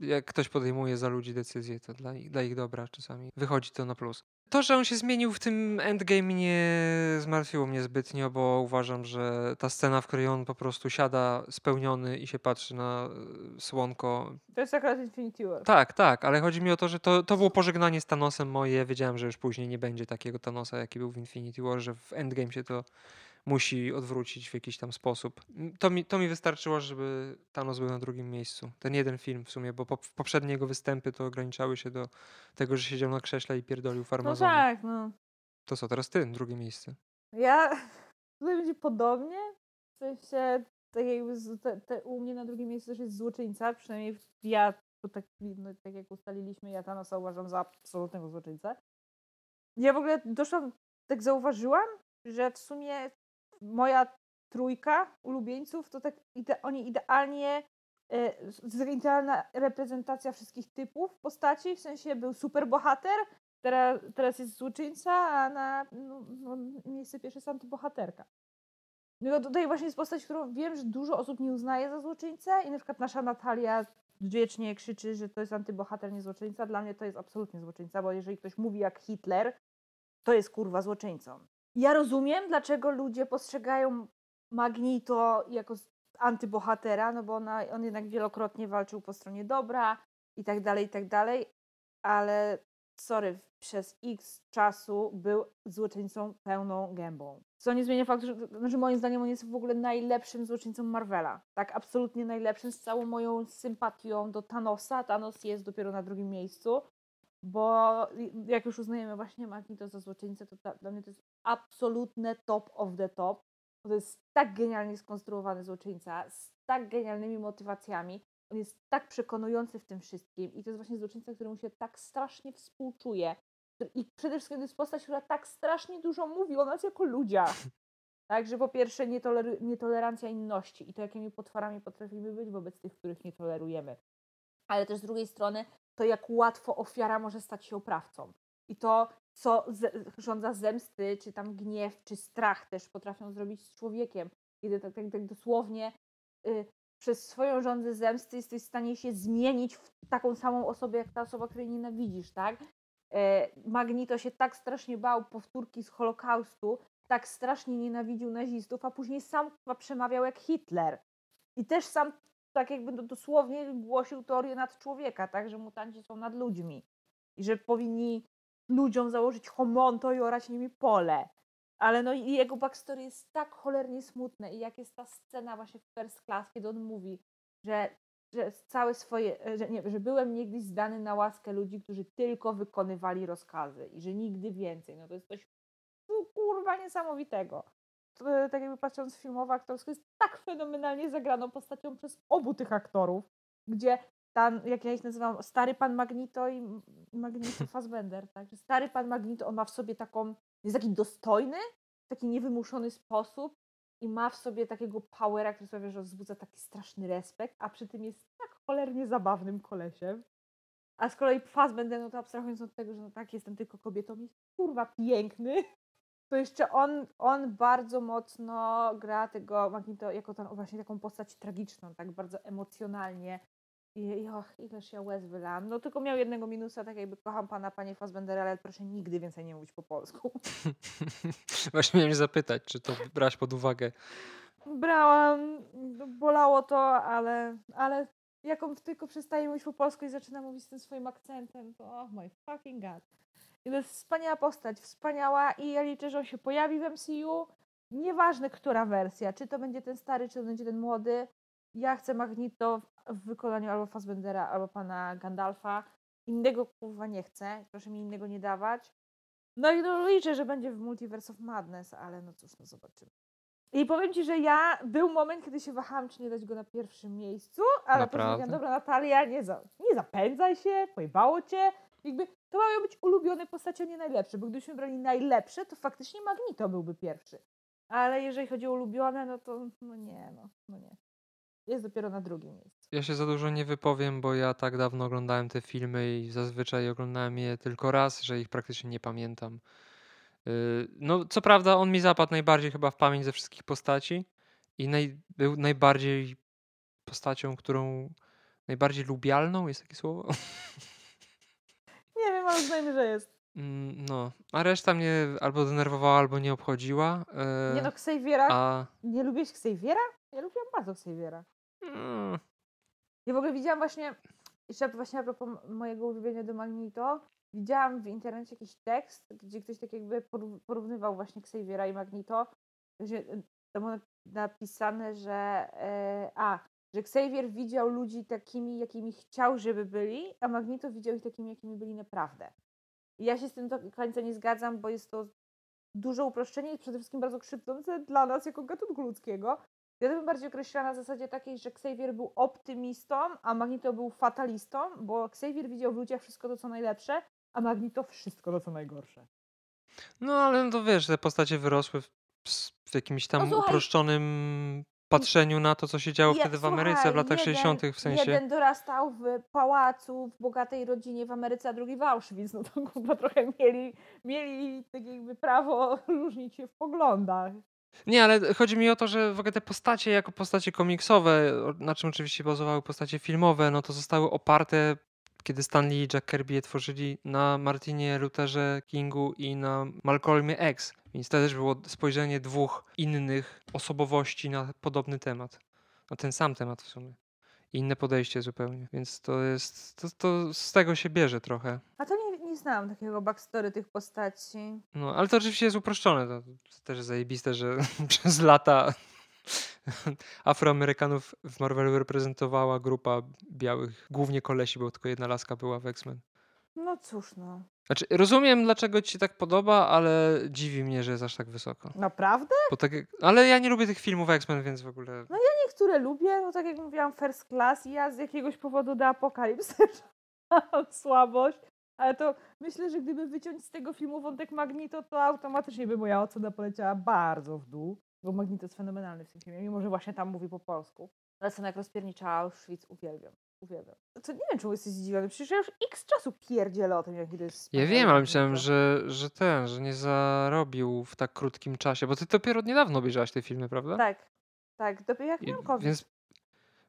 jak ktoś podejmuje za ludzi decyzje, to dla ich, dla ich dobra czasami wychodzi to na plus. To, że on się zmienił w tym endgame nie zmartwiło mnie zbytnio, bo uważam, że ta scena, w której on po prostu siada spełniony i się patrzy na e, słonko. To jest akurat Infinity War. Tak, tak, ale chodzi mi o to, że to, to było pożegnanie z Thanosem moje. Wiedziałem, że już później nie będzie takiego Thanosa, jaki był w Infinity War, że w endgame się to musi odwrócić w jakiś tam sposób. To mi, to mi wystarczyło, żeby Thanos był na drugim miejscu. Ten jeden film w sumie, bo po, poprzednie jego występy to ograniczały się do tego, że siedział na krześle i pierdolił No farmazony. tak, no. To co, teraz ty, drugie miejsce. Ja tutaj będzie podobnie. W sensie, tak jakby z, te, te, u mnie na drugim miejscu też jest złoczyńca, przynajmniej ja, bo tak, no, tak jak ustaliliśmy, ja Thanosa uważam za absolutnego złoczyńcę. Ja w ogóle doszłam, tak zauważyłam, że w sumie moja trójka ulubieńców to tak ide, oni idealnie z- idealna reprezentacja wszystkich typów postaci, w sensie był super bohater, teraz, teraz jest złoczyńca, a na no, no, miejsce pierwsze jest antybohaterka. No tutaj właśnie jest postać, którą wiem, że dużo osób nie uznaje za złoczyńcę i na przykład nasza Natalia wiecznie krzyczy, że to jest antybohater, nie złoczyńca. Dla mnie to jest absolutnie złoczyńca, bo jeżeli ktoś mówi jak Hitler, to jest kurwa złoczyńcą. Ja rozumiem, dlaczego ludzie postrzegają Magnito jako antybohatera, no bo ona, on jednak wielokrotnie walczył po stronie dobra i tak dalej, i tak dalej, ale sorry, przez x czasu był złoczyńcą pełną gębą. Co nie zmienia faktu, że znaczy moim zdaniem on jest w ogóle najlepszym złoczyńcą Marvela. Tak, absolutnie najlepszym, z całą moją sympatią do Thanosa. Thanos jest dopiero na drugim miejscu, bo jak już uznajemy właśnie Magneto za złoczyńcę, to dla mnie to jest absolutne top of the top. To jest tak genialnie skonstruowany złoczyńca, z tak genialnymi motywacjami. On jest tak przekonujący w tym wszystkim i to jest właśnie złoczyńca, któremu się tak strasznie współczuje. I przede wszystkim to jest postać, która tak strasznie dużo mówi o nas jako ludziach. Tak, że po pierwsze nietoleru- nietolerancja inności i to, jakimi potworami potrafimy być wobec tych, których nie tolerujemy. Ale też z drugiej strony to, jak łatwo ofiara może stać się oprawcą. I to, co z- zemsty, czy tam gniew, czy strach też potrafią zrobić z człowiekiem. Kiedy tak, tak, tak dosłownie y, przez swoją żądzę zemsty jesteś w stanie się zmienić w taką samą osobę, jak ta osoba, której nienawidzisz, tak? E, Magnito się tak strasznie bał powtórki z Holokaustu, tak strasznie nienawidził nazistów, a później sam przemawiał jak Hitler. I też sam tak jakby do- dosłownie głosił teorię nad człowieka, tak, że mutanci są nad ludźmi i że powinni ludziom założyć homonto i orać nimi pole. Ale no i jego backstory jest tak cholernie smutne i jak jest ta scena właśnie w First Class, kiedy on mówi, że, że całe swoje, e, że, nie, że byłem niegdyś zdany na łaskę ludzi, którzy tylko wykonywali rozkazy i że nigdy więcej. No to jest coś no, kurwa niesamowitego. To, e, tak jakby patrząc filmowo, aktorsko jest tak fenomenalnie zagraną postacią przez obu tych aktorów, gdzie tam, jak ja ich nazywam, stary pan Magnito i Magnito Fassbender, tak? Stary pan Magnito, on ma w sobie taką, jest taki dostojny, w taki niewymuszony sposób i ma w sobie takiego powera, który sprawia, że wzbudza taki straszny respekt, a przy tym jest tak cholernie zabawnym kolesiem. A z kolei Fassbender, no to abstrahując od tego, że no tak, jestem tylko kobietą, jest kurwa piękny, to jeszcze on, on bardzo mocno gra tego Magnito jako tą, właśnie taką postać tragiczną, tak bardzo emocjonalnie. I, och, ileż ja łez wylałam. No tylko miał jednego minusa, tak jakby kocham pana, panie Fassbendera, ale proszę nigdy więcej nie mówić po polsku. Właśnie miałem zapytać, czy to brać pod uwagę. Brałam, bolało to, ale, ale jak on tylko przestaje mówić po polsku i zaczyna mówić z tym swoim akcentem, to oh my fucking god. I to jest wspaniała postać, wspaniała i ja liczę, że on się pojawi w MCU. Nieważne, która wersja, czy to będzie ten stary, czy to będzie ten młody. Ja chcę Magneto w- wykonaniu albo Fassbendera, albo pana Gandalfa. Innego kurwa nie chcę, proszę mi innego nie dawać. No i no, liczę, że będzie w Multiverse of Madness, ale no cóż, no zobaczymy. I powiem ci, że ja był moment, kiedy się wahałam, czy nie dać go na pierwszym miejscu, ale mówiłam, dobra Natalia, nie, za, nie zapędzaj się, pojebało cię. Jakby to mają być ulubione postacie, a nie najlepsze, bo gdybyśmy brali najlepsze, to faktycznie Magneto byłby pierwszy. Ale jeżeli chodzi o ulubione, no to no nie, no, no nie. Jest dopiero na drugim miejscu. Ja się za dużo nie wypowiem, bo ja tak dawno oglądałem te filmy i zazwyczaj oglądałem je tylko raz, że ich praktycznie nie pamiętam. Yy, No, co prawda, on mi zapadł najbardziej chyba w pamięć ze wszystkich postaci i naj, był najbardziej postacią, którą najbardziej lubialną, jest takie słowo? Nie wiem, ale uznajmy, że jest. Mm, No, a reszta mnie albo denerwowała, albo nie obchodziła. Nie yy, no, Xaviera, A nie lubiłeś Xaviera? Ja lubiłam bardzo Xaviera. Mm, Ja w ogóle widziałam właśnie, jeszcze właśnie a propos mojego ulubienia do Magneto, widziałam w internecie jakiś tekst, gdzie ktoś tak jakby porów- porównywał właśnie Xaviera i y, tam było napisane, że e, a, że Xavier widział ludzi takimi, jakimi chciał, żeby byli, a Magneto widział ich takimi, jakimi byli naprawdę. I ja się z tym do końca nie zgadzam, bo jest to duże uproszczenie i przede wszystkim bardzo krzywdzące dla nas jako gatunku ludzkiego. Ja to bym bardziej określała na zasadzie takiej, że Xavier był optymistą, a Magneto był fatalistą, bo Xavier widział w ludziach wszystko to, co najlepsze, a Magneto wszystko to, co najgorsze. No ale no to wiesz, te postacie wyrosły w, w jakimś tam No uproszczonym patrzeniu na to, co się działo Je- wtedy w Ameryce w słuchaj, latach jeden- 60. w sensie. Jeden dorastał w pałacu, w bogatej rodzinie w Ameryce, a drugi w Auschwitz. No to chyba trochę mieli, mieli tak jakby prawo różnić się w poglądach. Nie, ale chodzi mi o to, że w ogóle te postacie jako postacie komiksowe, na czym oczywiście bazowały postacie filmowe, no to zostały oparte, kiedy Stan Lee i Jack Kirby je tworzyli na Martinie Lutherze Kingu i na Malcolmie X. Więc to też było spojrzenie dwóch innych osobowości na podobny temat. Na ten sam temat w sumie. Inne podejście zupełnie. Więc to jest. To, to z tego się bierze trochę. A to nie, nie znałam takiego backstory tych postaci. No, ale to oczywiście jest uproszczone. To, to też jest zajebiste, że przez lata Afroamerykanów w Marvelu reprezentowała grupa białych, głównie kolesi, bo tylko jedna laska była w X-Men. No cóż, no. Znaczy, rozumiem, dlaczego ci się tak podoba, ale dziwi mnie, że jest aż tak wysoko. Naprawdę? Bo tak, ale ja nie lubię tych filmów X-Men, więc w ogóle... Niektóre lubię, no tak jak mówiłam, First Class i ja z jakiegoś powodu do Apokalipsy słabość. Ale to myślę, że gdyby wyciąć z tego filmu wątek Magneto, to automatycznie by moja ocena poleciała bardzo w dół. Bo Magneto jest fenomenalny w tym filmie, mimo że właśnie tam mówi po polsku. Ale scena jak rozpiernicza Auschwitz uwielbiam. Uwielbiam. To nie wiem, czemu jesteś zdziwiony. Przecież ja już x czasu pierdzielę o tym, jaki to jest Ja wiem, ale myślałem, że, że ten, że nie zarobił w tak krótkim czasie, bo ty dopiero niedawno obejrzałaś te filmy, prawda? Tak, tak. Dopiero jak I- miałam COVID. Więc,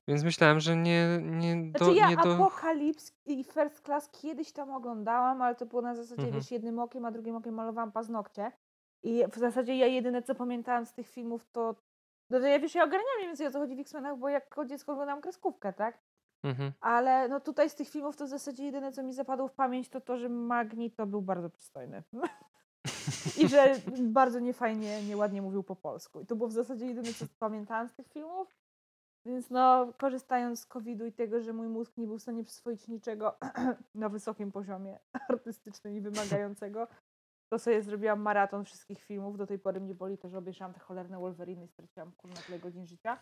więc myślałem, że nie, nie do... Znaczy ja nie do... Apokalips i First Class kiedyś tam oglądałam, ale to było na zasadzie, Mhm. wiesz, jednym okiem, a drugim okiem malowałam paznokcie. I w zasadzie ja jedyne, co pamiętałam z tych filmów, to... No to ja wiesz, ja ogarniam mniej więcej o co chodzi w X-Menach, bo jako dziecko oglądałam kreskówkę, tak? Mhm. Ale no tutaj z tych filmów to w zasadzie jedyne, co mi zapadło w pamięć, to to, że Magneto był bardzo przystojny. I że bardzo niefajnie, nieładnie mówił po polsku. I to było w zasadzie jedyne, co pamiętałam z tych filmów. Więc no, korzystając z COVID-u i tego, że mój mózg nie był w stanie przyswoić niczego na wysokim poziomie artystycznym i wymagającego, to sobie zrobiłam maraton wszystkich filmów. Do tej pory mnie boli to, że obejrzałam te cholerne Wolverine i straciłam kurna tyle godzin życia.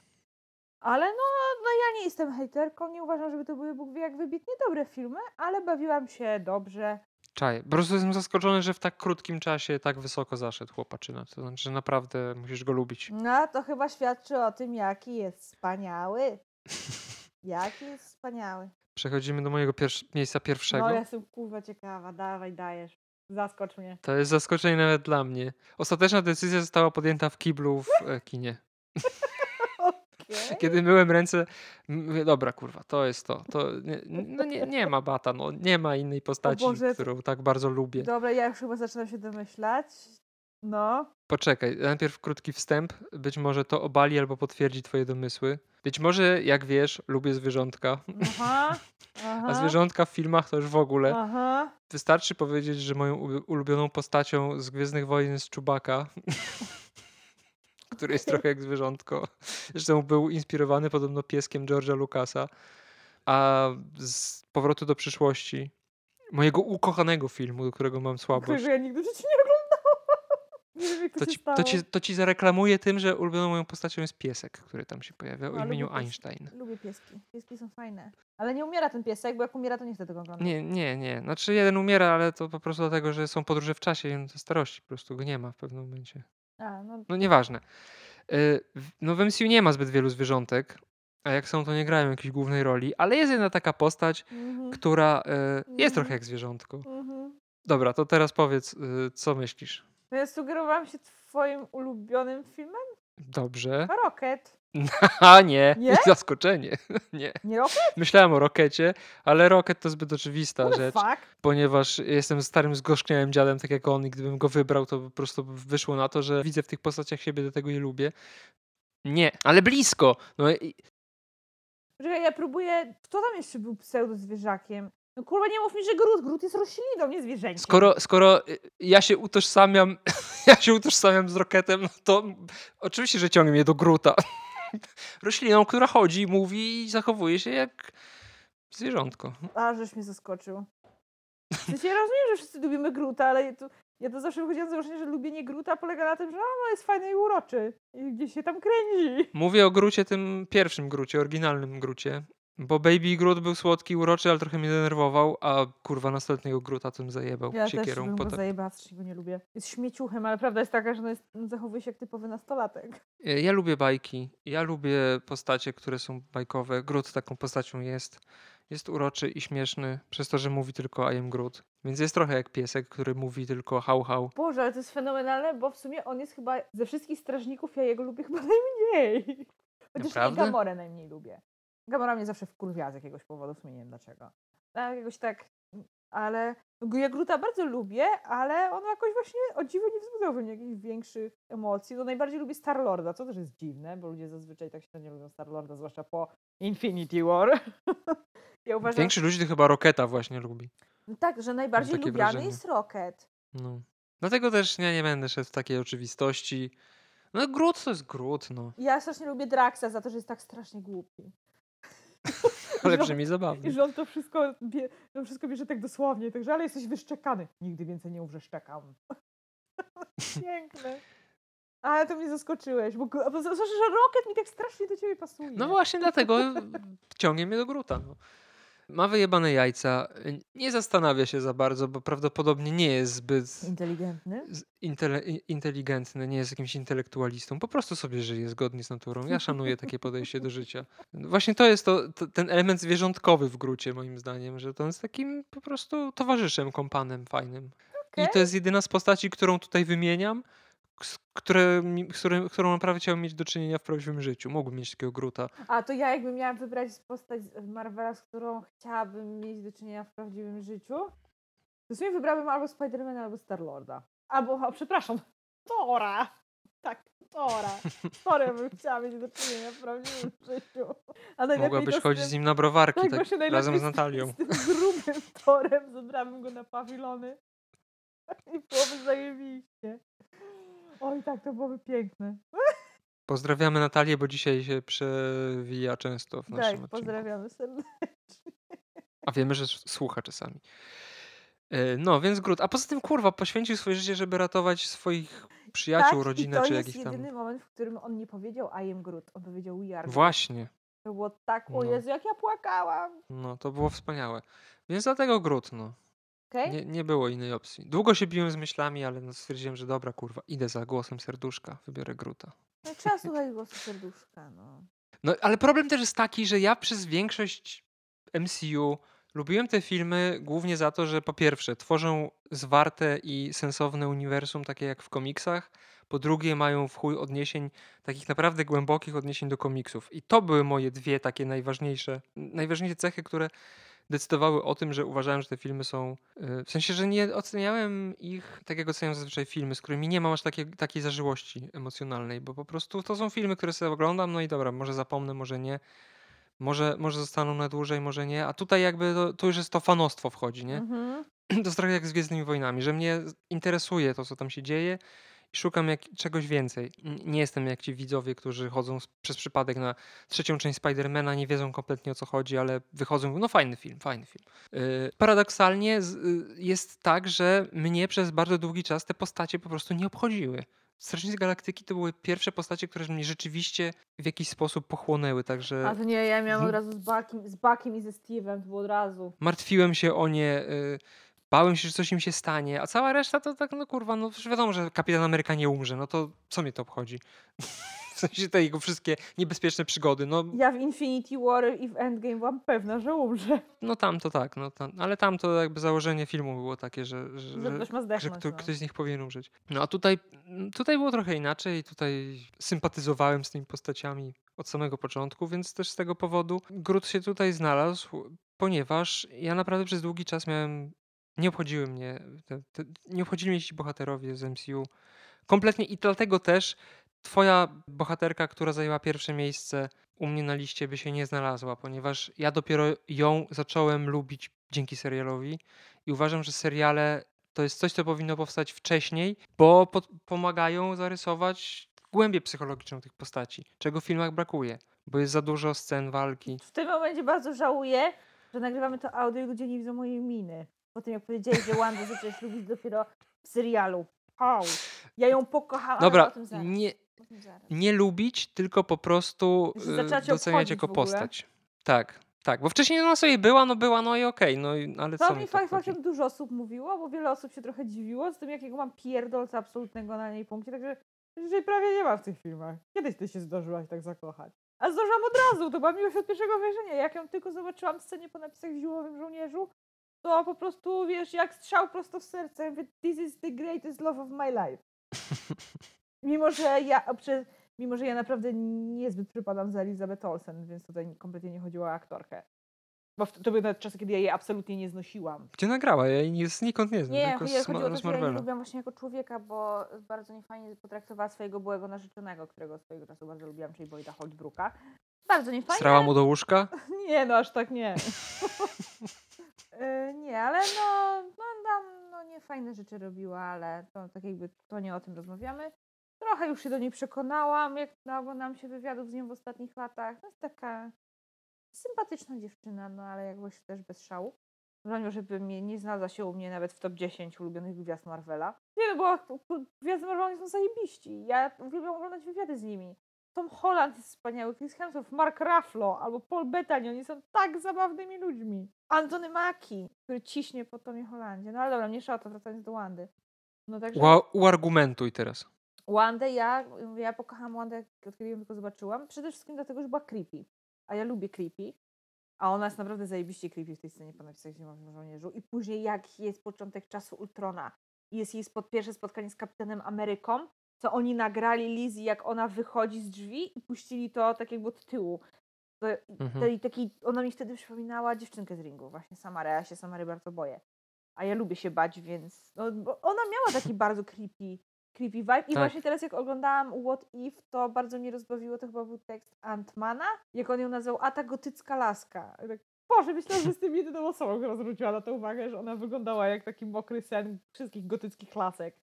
Ale no, no ja nie jestem hejterką, nie uważam, żeby to były Bóg wie jak wybitnie dobre filmy, ale bawiłam się dobrze. Czaj, po prostu jestem zaskoczony, że w tak krótkim czasie tak wysoko zaszedł chłopaczyna. To znaczy, że naprawdę musisz go lubić. No to chyba świadczy o tym, jaki jest wspaniały. Jaki jest wspaniały. Przechodzimy do mojego pierwsz- miejsca pierwszego. No ja jestem kurwa ciekawa, dawaj, dajesz. Zaskocz mnie. To jest zaskoczenie nawet dla mnie. Ostateczna decyzja została podjęta w kiblu w e, kinie. Kiedy myłem ręce, mówię, dobra, kurwa, to jest to. to nie, no nie, nie ma bata, no, nie ma innej postaci, którą tak bardzo lubię. Dobra, ja już chyba zaczynam się domyślać. No. Poczekaj, najpierw krótki wstęp. Być może to obali albo potwierdzi twoje domysły. Być może, jak wiesz, lubię zwierzątka, Aha. Aha. a zwierzątka w filmach to już w ogóle. Aha. Wystarczy powiedzieć, że moją ulu- ulubioną postacią z Gwiezdnych Wojen jest Czubaka, który jest trochę jak zwierzątko. Zresztą był inspirowany podobno pieskiem George'a Lucasa. A z Powrotu do przyszłości, mojego ukochanego filmu, do którego mam słabość, Którego ja nigdy życiu nie oglądałam. Nie wiem, jak to, ci, to, ci, to ci zareklamuję tym, że ulubioną moją postacią jest piesek, który tam się pojawia o A, imieniu lubię Einstein. Lubię pieski. Pieski są fajne. Ale nie umiera ten piesek, bo jak umiera, to nie chcę tego oglądać. Nie, nie, nie. Znaczy jeden umiera, ale to po prostu dlatego, że są podróże w czasie i on ze starości po prostu go nie ma w pewnym momencie. A, no, No nieważne. Y, w- No w MCU nie ma zbyt wielu zwierzątek, a jak są, to nie grają jakiejś głównej roli, ale jest jedna taka postać, mhm, która y, jest trochę Mhm. jak zwierzątko. mhm. Dobra, to teraz powiedz, y, co myślisz? To ja sugerowałam się twoim ulubionym filmem? Dobrze. Rocket. A nie, Nie? zaskoczenie. nie. Nie? Myślałem o Rokecie, ale Rocket to zbyt oczywista What the rzecz, fuck? ponieważ jestem starym zgorzkniałym dziadem, tak jak on i gdybym go wybrał, to po prostu wyszło na to, że widzę w tych postaciach siebie, do tego je lubię. Nie, ale blisko. No i Poczekaj, ja próbuję... Kto tam jeszcze był pseudo-zwierzakiem? No kurwa, nie mów mi, że Grut. Grut jest rośliną, nie zwierzęciem. Skoro, skoro y, ja się utożsamiam, ja się utożsamiam z Rocketem, no to oczywiście, że ciągnie mnie do Gruta. Rośliną, która chodzi, mówi i zachowuje się jak zwierzątko. A, żeś mnie zaskoczył. W sensie ja rozumiem, że wszyscy lubimy Gruta, ale ja to, ja to zawsze wychodziłam z założenia, że lubienie Gruta polega na tym, że no, jest fajny i uroczy. I gdzieś się tam kręci. Mówię o Grucie, tym pierwszym Grucie, oryginalnym Grucie. Bo Baby Groot był słodki, uroczy, ale trochę mnie denerwował, a kurwa następnego Gruta tym zajebał Ja też siekierą. bym po go ta- zajebała, strasznie go nie lubię. Jest śmieciuchem, ale prawda jest taka, że no jest, zachowuje się jak typowy nastolatek. E, Ja lubię bajki, ja lubię postacie, które są bajkowe. Groot taką postacią jest. Jest uroczy i śmieszny, przez to, że mówi tylko I am Groot. Więc jest trochę jak piesek, który mówi tylko hał hał. Boże, ale to jest fenomenalne, bo w sumie on jest chyba ze wszystkich strażników, ja jego lubię chyba najmniej. Chociaż Naprawdę? Gamorę najmniej lubię. Gamora mnie zawsze wkurwia z jakiegoś powodu, w sumie nie wiem dlaczego. Tak, jakoś tak, ale ja Gruta bardzo lubię, ale on jakoś właśnie o dziwo nie wzbudzał we mnie jakichś większych emocji. No najbardziej lubię Star-Lorda, co też jest dziwne, bo ludzie zazwyczaj tak średnio lubią Star-Lorda, zwłaszcza po Infinity War. ja uważam, Większość ludzi to chyba Roketa właśnie lubi. no tak, że najbardziej takie lubiany wrażenie. jest Rocket. No. Dlatego też ja nie będę szedł w takiej oczywistości. No Groot to jest Groot, no. Ja strasznie lubię Draxa za to, że jest tak strasznie głupi. Ale brzmi I zabawnie. że on to wszystko, bie, on wszystko bierze tak dosłownie, także ale jesteś wyszczekany. Nigdy więcej nie umrze szczekam. Piękne. Ale to mnie zaskoczyłeś, bo, bo zwłaszcza, że Rocket mi tak strasznie do ciebie pasuje. No właśnie dlatego ciągnie mnie do Gruta. No. Ma wyjebane jajca, y, nie zastanawia się za bardzo, bo prawdopodobnie nie jest zbyt Inteligentny. intele, i- inteligentny, nie jest jakimś intelektualistą. Po prostu sobie żyje zgodnie z naturą. Ja szanuję takie podejście do życia. Właśnie to jest to, to, ten element zwierzątkowy w grucie, moim zdaniem, że to jest takim po prostu towarzyszem, kompanem fajnym. I Okej. to jest jedyna z postaci, którą tutaj wymieniam, które, którym, którą naprawdę chciałbym mieć do czynienia w prawdziwym życiu. Mógłbym mieć takiego gruta. A to ja jakbym miała wybrać postać z Marvela, z którą chciałabym mieć do czynienia w prawdziwym życiu, to w sumie wybrałabym albo Spidermana, albo Star-Lorda. Albo, o, przepraszam, Tora! Tak, Tora. Z Torem bym chciała mieć do czynienia w prawdziwym życiu. A Mogłabyś chodzić z nim na browarki, tak, tak, najlepiej razem z z- Natalią. Z tym grubym Torem zabrałabym go na pawilony. I byłoby zajebiście. Oj, tak, to byłoby piękne. Pozdrawiamy Natalię, bo dzisiaj się przewija często w naszym Tak, odcinku. pozdrawiamy serdecznie. A wiemy, że słucha czasami. E, No, więc Grut. A poza tym, kurwa, poświęcił swoje życie, żeby ratować swoich przyjaciół, tak, rodzinę, to czy jest jakichś tam... jedyny moment, w którym on nie powiedział I am Groot, on powiedział we are. Właśnie. To było tak, o No. Jezu, jak ja płakałam. No, to było wspaniałe. Więc dlatego Grut, no. Okej? Nie, nie było innej opcji. Długo się biłem z myślami, ale no stwierdziłem, że dobra, kurwa, idę za głosem serduszka, wybiorę Gruta. No, trzeba słuchać głosu serduszka, no. No, ale problem też jest taki, że ja przez większość MCU lubiłem te filmy głównie za to, że po pierwsze tworzą zwarte i sensowne uniwersum, takie jak w komiksach, po drugie mają w chuj odniesień, takich naprawdę głębokich odniesień do komiksów. I to były moje dwie takie najważniejsze, najważniejsze cechy, które decydowały o tym, że uważałem, że te filmy są. y, W sensie, że nie oceniałem ich tak, jak oceniam zazwyczaj filmy, z którymi nie mam aż takiej, takiej zażyłości emocjonalnej, bo po prostu to są filmy, które sobie oglądam, no i dobra, może zapomnę, może nie. Może, może zostaną na dłużej, może nie. A tutaj jakby to, to już jest to fanostwo wchodzi, nie? Mhm. To jest trochę jak z Gwiezdnymi Wojnami, że mnie interesuje to, co tam się dzieje szukam jak, czegoś więcej. Nie jestem jak ci widzowie, którzy chodzą przez przypadek na trzecią część Spidermana, nie wiedzą kompletnie o co chodzi, ale wychodzą, no fajny film, fajny film. Yy, paradoksalnie z, y, jest tak, że mnie przez bardzo długi czas te postacie po prostu nie obchodziły. Strażnicy Galaktyki to były pierwsze postacie, które mnie rzeczywiście w jakiś sposób pochłonęły, także... A to nie, ja miałam Mhm. od razu z Buckiem, z Buckiem i ze Steve'em, to było od razu. martwiłem się o nie, y, bałem się, że coś im się stanie, a cała reszta to tak, no kurwa, no przecież wiadomo, że kapitan Ameryka nie umrze, no to co mnie to obchodzi? W sensie te jego wszystkie niebezpieczne przygody, no, Ja w Infinity War i w Endgame byłam pewna, że umrze. no tam to tak, no tam, ale tam to jakby założenie filmu było takie, że, że, Że ktoś że kto, ktoś z nich powinien umrzeć. No a tutaj, tutaj było trochę inaczej, tutaj sympatyzowałem z tymi postaciami od samego początku, więc też z tego powodu Groot się tutaj znalazł, ponieważ ja naprawdę przez długi czas miałem, nie obchodziły mnie, te, te, nie obchodzili mnie ci bohaterowie z MCU kompletnie i dlatego też twoja bohaterka, która zajęła pierwsze miejsce u mnie na liście by się nie znalazła, ponieważ ja dopiero ją zacząłem lubić dzięki serialowi i uważam, że seriale to jest coś, co powinno powstać wcześniej, bo pod, pomagają zarysować głębię psychologiczną tych postaci, czego w filmach brakuje, bo jest za dużo scen walki. W tym momencie bardzo żałuję, że nagrywamy to audio i ludzie nie widzą mojej miny. Po tym jak powiedziałeś, że Wandę zaczęłaś lubić dopiero w serialu. Au. Ja ją pokochałam. Dobra, nie, nie lubić, tylko po prostu Że y, cię doceniać jako postać. Tak, tak, bo wcześniej ona sobie była, no była, no i okej, no i, ale co To mi mi obchodzi? faktem dużo osób mówiło, bo wiele osób się trochę dziwiło z tym, jakiego mam pierdolca absolutnego na niej punkcie, także dzisiaj prawie nie ma w tych filmach. Kiedyś ty się zdążyłaś tak zakochać. A zdążyłam od razu, to była miłość od pierwszego wejrzenia. Jak ją tylko zobaczyłam w scenie po napisach w Zimowym Żołnierzu, to po prostu, wiesz, jak strzał prosto w serce. Ja Mówię, This is the greatest love of my life. Mimo, że ja, mimo, że ja naprawdę niezbyt przypadam za Elizabeth Olsen, więc tutaj kompletnie nie chodziło o aktorkę. Bo to były nawet czasy, kiedy ja jej absolutnie nie znosiłam. Gdzie nagrała? Ja jej nie, znikąd nie znam, Nie, tylko chodzi, z, chodzi Ma- o to, z ja lubiłam właśnie jako człowieka, bo bardzo niefajnie potraktowała swojego byłego narzeczonego, którego swojego czasu bardzo lubiłam, czyli Boyda Holtbrooka. Bardzo niefajnie. Strała mu do łóżka? Nie, no aż tak nie. E, nie, ale no, no, tam no, nie fajne rzeczy robiła, ale to tak jakby to nie o tym rozmawiamy. Trochę już się do niej przekonałam, jak dało nam się wywiadów z nią w ostatnich latach. To jest taka sympatyczna dziewczyna, no ale jakoś też bez szału. Zanim, żeby mnie nie znalazła się u mnie nawet w top 10 ulubionych gwiazd Marvela. Nie no, bo gwiazdy Marvela są zajebiści. Ja uwielbiam oglądać wywiady z nimi. Tom Holland jest wspaniały, Chris Hemsworth, Mark Ruffalo albo Paul Bettany, oni są tak zabawnymi ludźmi. Antony Mackie, który ciśnie po Tomie Hollandzie. No ale dobra, mniejsza o to, wracając do Wandy. No także Ua- Uargumentuj teraz. Wandę ja, ja pokocham Wandę, od kiedy ją tylko zobaczyłam. Przede wszystkim dlatego, że była creepy. A ja lubię creepy. A ona jest naprawdę zajebiście creepy w tej scenie po napisach Zimowym Żołnierzu. I później jak jest początek czasu Ultrona jest jej spod, pierwsze spotkanie z Kapitanem Ameryką, co oni nagrali Lizzie, jak ona wychodzi z drzwi i puścili to tak jakby od tyłu. To, Mhm. taki, ona mi wtedy przypominała dziewczynkę z ringu, właśnie Samarę. Ja się Samary bardzo boję. A ja lubię się bać, więc no, ona miała taki bardzo creepy, creepy vibe. I Tak. właśnie teraz jak oglądałam What If, to bardzo mnie rozbawiło, to chyba był tekst Antmana, jak on ją nazwał, a ta gotycka laska. I Tak, Boże, myślałam, że jestem jedyną osobą, która zwróciła na to uwagę, że ona wyglądała jak taki mokry sen wszystkich gotyckich lasek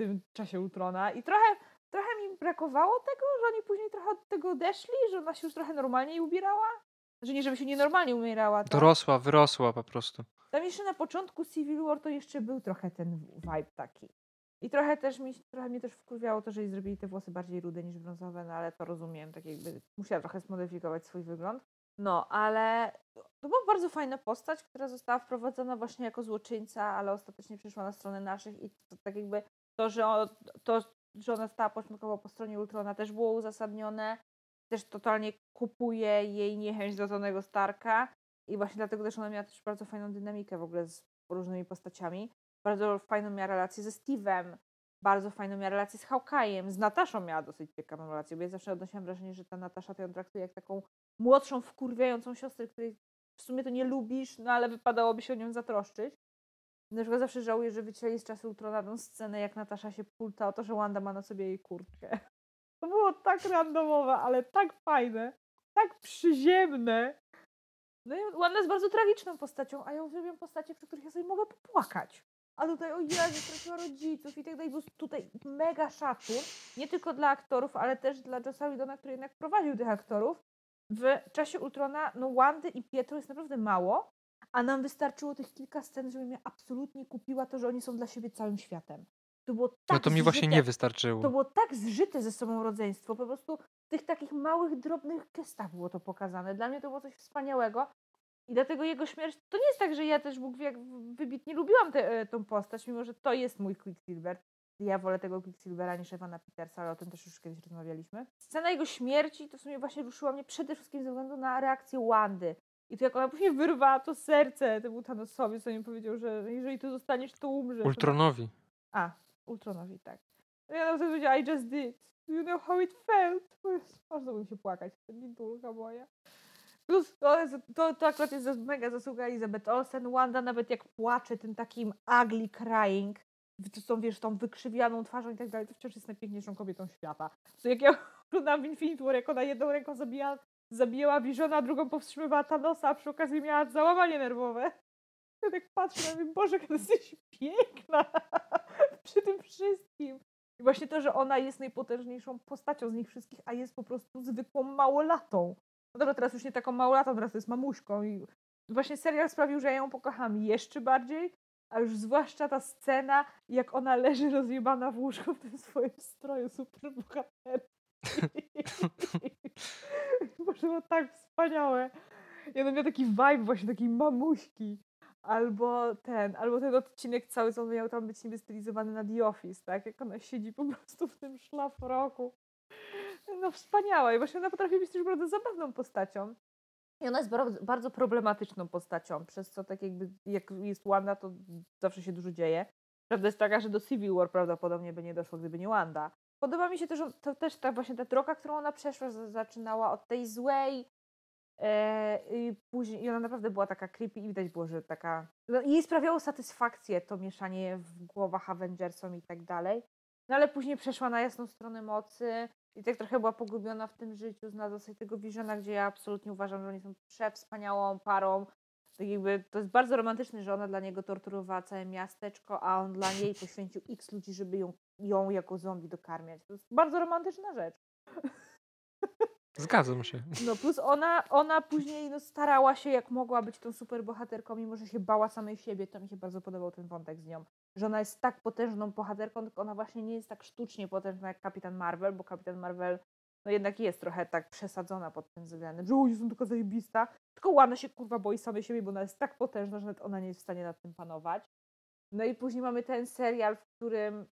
tym czasie Ultrona. I trochę, trochę mi brakowało tego, że oni później trochę od tego odeszli, że ona się już trochę normalniej ubierała. Że nie, żeby się nienormalnie umierała. tak? Dorosła, wyrosła po prostu. Tam jeszcze na początku Civil War to jeszcze był trochę ten vibe taki. I trochę też mi, trochę mnie też wkurwiało to, że jej zrobili te włosy bardziej rude niż brązowe, no ale to rozumiem, tak jakby musiała trochę zmodyfikować swój wygląd. No, ale to była bardzo fajna postać, która została wprowadzona właśnie jako złoczyńca, ale ostatecznie przyszła na stronę naszych i to, tak jakby to, że, o, to, że ona stała początkowo po stronie Ultrona też było uzasadnione. Też totalnie kupuje jej niechęć do Tonego Starka i właśnie dlatego też ona miała też bardzo fajną dynamikę w ogóle z różnymi postaciami. Bardzo fajną miała relację ze Steve'em, bardzo fajną miała relację z Hawkeye'em, z Nataszą miała dosyć ciekawą relację, bo ja zawsze odnosiłam wrażenie, że ta Natasza to ją traktuje jak taką młodszą, wkurwiającą siostrę, której w sumie to nie lubisz, no ale wypadałoby się o nią zatroszczyć. Na przykład zawsze żałuję, że wycięli z czasu Ultrona tą scenę, jak Natasza się pulta o to, że Wanda ma na sobie jej kurtkę. To było tak randomowe, ale tak fajne, tak przyziemne. No i Wanda jest bardzo tragiczną postacią, a ja uwielbiam postacie, przy których ja sobie mogę popłakać. A tutaj, o Jezu, straciła rodziców i tak dalej. Bo tutaj mega szacun, nie tylko dla aktorów, ale też dla Jossa Whedona, który jednak prowadził tych aktorów. W czasie Ultrona, no Wandy i Pietro jest naprawdę mało, a nam wystarczyło tych kilka scen, żeby mnie absolutnie kupiła to, że oni są dla siebie całym światem. To było tak No to mi właśnie zżyte- nie wystarczyło. to było tak zżyte ze sobą rodzeństwo, po prostu w tych takich małych, drobnych gestach było to pokazane. Dla mnie to było coś wspaniałego. I dlatego jego śmierć, to nie jest tak, że ja też Bóg wie, jak wybitnie lubiłam tę tą postać, mimo że to jest mój Quicksilver. Ja wolę tego Quicksilvera niż Evana Petersa, ale o tym też już kiedyś rozmawialiśmy. Scena jego śmierci to w sumie właśnie ruszyła mnie przede wszystkim ze względu na reakcję Wandy. I to jak ona później wyrwała to serce temu Thanosowi, co mi powiedział, że jeżeli tu zostaniesz, to umrzesz. Ultronowi. A, Ultronowi, tak. No Ja nawet powiedziała, I just did. Do you know how it felt? Można bym się płakać, bidulka moja. Plus to, to, to akurat jest mega zasługa Elizabeth Olsen. Wanda nawet jak płacze tym takim ugly crying, w- tą, wiesz, tą wykrzywioną twarzą i tak dalej, to wciąż jest najpiękniejszą kobietą świata. To jak ja oglądam w Infinite War, jak ona jedną ręką zabija, zabijała Visiona, drugą powstrzymywała Thanosa, a przy okazji miała załamanie nerwowe. Ja tak patrzę na mnie, Boże, jak jesteś piękna przy tym wszystkim. I właśnie to, że ona jest najpotężniejszą postacią z nich wszystkich, a jest po prostu zwykłą małolatą. No dobra, teraz już nie taką małolatą, teraz to jest mamuśką i właśnie serial sprawił, że ja ją pokocham jeszcze bardziej, a już zwłaszcza ta scena, jak ona leży rozjebana w łóżku w tym swoim stroju super Boże, było tak wspaniałe. I ona miała taki vibe właśnie takiej mamuśki. Albo ten, albo ten odcinek cały, co on miał tam być niby stylizowany na The Office, tak? Jak ona siedzi po prostu w tym szlafroku. No wspaniała. I właśnie ona potrafi być też bardzo zabawną postacią. I ona jest bardzo problematyczną postacią, przez co tak jakby jak jest Wanda, to zawsze się dużo dzieje. Prawda jest taka, że do Civil War prawdopodobnie by nie doszło, gdyby nie Wanda. Podoba mi się też, to też ta właśnie ta droga, którą ona przeszła, zaczynała od tej złej, e, i później i ona naprawdę była taka creepy i widać było, że taka... No, jej sprawiało satysfakcję to mieszanie w głowach Avengersom i tak dalej. No ale później przeszła na jasną stronę mocy i tak trochę była pogubiona w tym życiu, znalazła sobie tego Visiona, gdzie ja absolutnie uważam, że oni są przewspaniałą parą. Tak jakby to jest bardzo romantyczne, że ona dla niego torturowała całe miasteczko, a on dla niej poświęcił x ludzi, żeby ją, ją jako zombie dokarmiać. To jest bardzo romantyczna rzecz. Zgadzam się. No plus ona, ona później no, starała się jak mogła być tą super bohaterką, mimo że się bała samej siebie. To mi się bardzo podobał ten wątek z nią. Że ona jest tak potężną bohaterką, tylko ona właśnie nie jest tak sztucznie potężna jak Kapitan Marvel, bo Kapitan Marvel no jednak jest trochę tak przesadzona pod tym względem, że o, jestem taka zajebista. Tylko Łana się kurwa boi samej siebie, bo ona jest tak potężna, że nawet ona nie jest w stanie nad tym panować. No i później mamy ten serial, w którym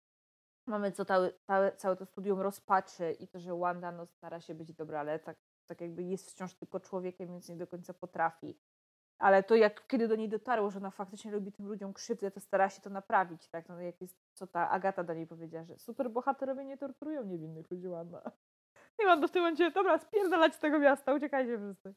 mamy co całe, całe to studium rozpaczy i to, że Wanda no, stara się być dobra, ale tak, tak jakby jest wciąż tylko człowiekiem, więc nie do końca potrafi. Ale to jak kiedy do niej dotarło, że ona faktycznie robi tym ludziom krzywdę, to stara się to naprawić, tak? No jak jest, co ta Agata do niej powiedziała, że super bohaterowie nie torturują niewinnych ludzi, Wanda. I Wanda w tym momencie, dobra, spierdalać z tego miasta, uciekajcie wszyscy.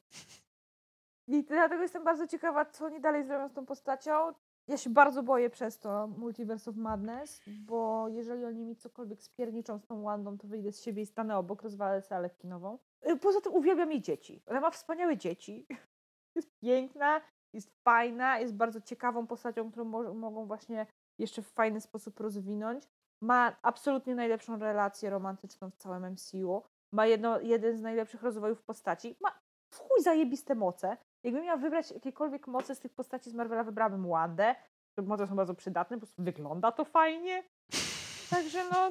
I dlatego jestem bardzo ciekawa, co oni dalej zrobią z tą postacią. Ja się bardzo boję przez to Multiverse of Madness, bo jeżeli oni mi cokolwiek spierniczą z tą Wandą, to wyjdę z siebie i stanę obok, rozwalę salę kinową. Y, Poza tym uwielbiam jej dzieci. Ona ma wspaniałe dzieci. Jest piękna, jest fajna, jest bardzo ciekawą postacią, którą mo- mogą właśnie jeszcze w fajny sposób rozwinąć. Ma absolutnie najlepszą relację romantyczną w całym MCU. Ma jedno, jeden z najlepszych rozwojów postaci. Ma w chuj zajebiste moce. Jakbym miała wybrać jakiekolwiek moce z tych postaci z Marvela, wybrałabym Wandę. Te moce są bardzo przydatne, po prostu wygląda to fajnie. Także no,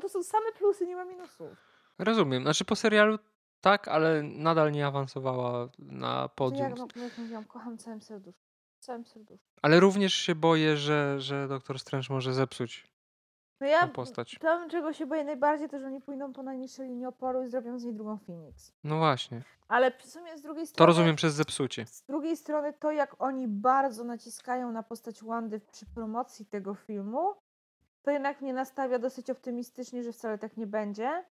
to są same plusy, nie ma minusów. Rozumiem. Znaczy po serialu tak, ale nadal nie awansowała na To podium. jak, no, jak mówiłam, kocham całym serduszkiem. Całym serduszkiem. Ale również się boję, że, że Doktor Strange może zepsuć No ja tą postać. to, czego się boję najbardziej, to że oni pójdą po najniższej linii oporu i zrobią z niej drugą Phoenix. No właśnie. Ale w sumie z drugiej strony... To rozumiem przez zepsucie. Z drugiej strony to, jak oni bardzo naciskają na postać Wandy przy promocji tego filmu, to jednak mnie nastawia dosyć optymistycznie, że wcale tak nie będzie.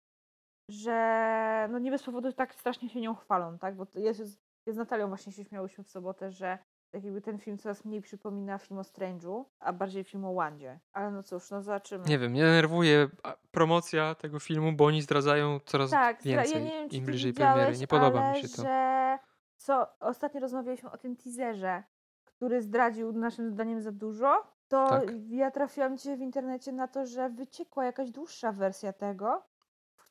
Że no nie bez powodu tak strasznie się nią chwalą, tak? Bo jest, jest z Natalią właśnie się śmiałyśmy w sobotę, że tak jakby ten film coraz mniej przypomina film o Strange'u, a bardziej film o Wandzie. Ale no cóż, no zobaczymy. Nie wiem, mnie denerwuje promocja tego filmu, bo oni zdradzają coraz Tak, więcej. ja nie wiem, Im bliżej premiery. Nie podoba mi się to. że co ostatnio rozmawialiśmy o tym teaserze, który zdradził naszym zdaniem za dużo, to Tak. ja trafiłam dzisiaj w internecie na to, że wyciekła jakaś dłuższa wersja tego,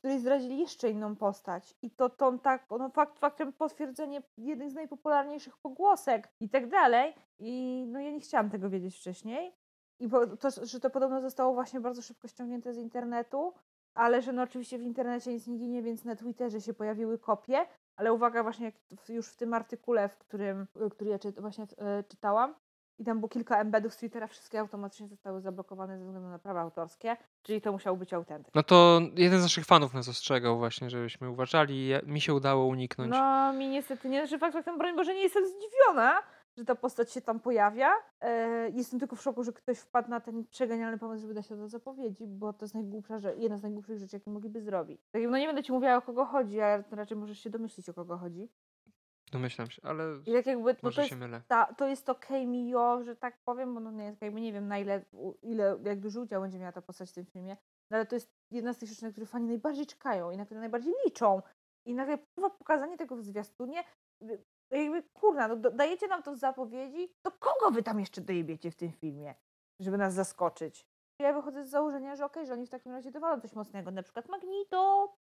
której zdradzili jeszcze inną postać. I to tą tak, no fakt faktem potwierdzenie jednych z najpopularniejszych pogłosek i tak dalej. I no ja nie chciałam tego wiedzieć wcześniej. I to, że to podobno zostało właśnie bardzo szybko ściągnięte z internetu, ale że no oczywiście w internecie nic nie ginie, więc na Twitterze się pojawiły kopie. Ale uwaga, właśnie jak już w tym artykule, w którym, który ja czyt, właśnie e, czytałam, i tam było kilka embedów z Twittera, wszystkie automatycznie zostały zablokowane ze względu na prawa autorskie, czyli to musiał być autentyk. No to jeden z naszych fanów nas ostrzegał właśnie, żebyśmy uważali. Mi się udało uniknąć. No mi niestety nie, że fakt faktem, broń Boże, nie jestem zdziwiona, że ta postać się tam pojawia. E, jestem tylko w szoku, że ktoś wpadł na ten przegenialny pomysł, żeby dać to do zapowiedzi, bo to jest najgłupsza, że jedna z najgłupszych rzeczy, jakie mogliby zrobić. Tak, no nie będę ci mówiła o kogo chodzi, ale raczej możesz się domyślić o kogo chodzi. Domyślam się, ale I tak jakby, no to może jest się mylę. ta, to jest to cameo, że tak powiem, bo no nie, jakby nie wiem na ile, ile, jak duży udział będzie miała ta postać w tym filmie, no ale to jest jedna z tych rzeczy, na które fani najbardziej czekają i na które najbardziej liczą. I nagle pokazanie tego w zwiastunie, y, jakby kurna, no, dajecie nam to w zapowiedzi, to kogo wy tam jeszcze dojebiecie w tym filmie, żeby nas zaskoczyć? Ja wychodzę z założenia, że okej, że oni w takim razie dowalą coś mocnego, na przykład Magneto,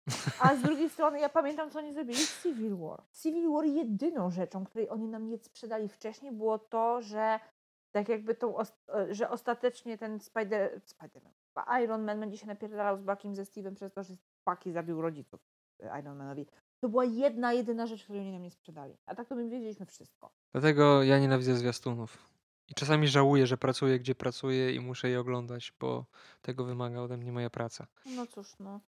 a z drugiej strony ja pamiętam, co oni zrobili w Civil War. Civil War jedyną rzeczą, której oni nam nie sprzedali wcześniej, było to, że tak jakby tą, e, że ostatecznie ten Spider, Spider-Man, Iron Man będzie się napierdalał z Buckiem ze Steve'em przez to, że Bucky zabił rodziców e, Iron Manowi. To była jedna, jedyna rzecz, której oni nam nie sprzedali. A tak to my wiedzieliśmy wszystko. Dlatego ja nienawidzę zwiastunów. I czasami żałuję, że pracuję gdzie pracuję i muszę je oglądać, bo tego wymaga ode mnie moja praca. No cóż, no.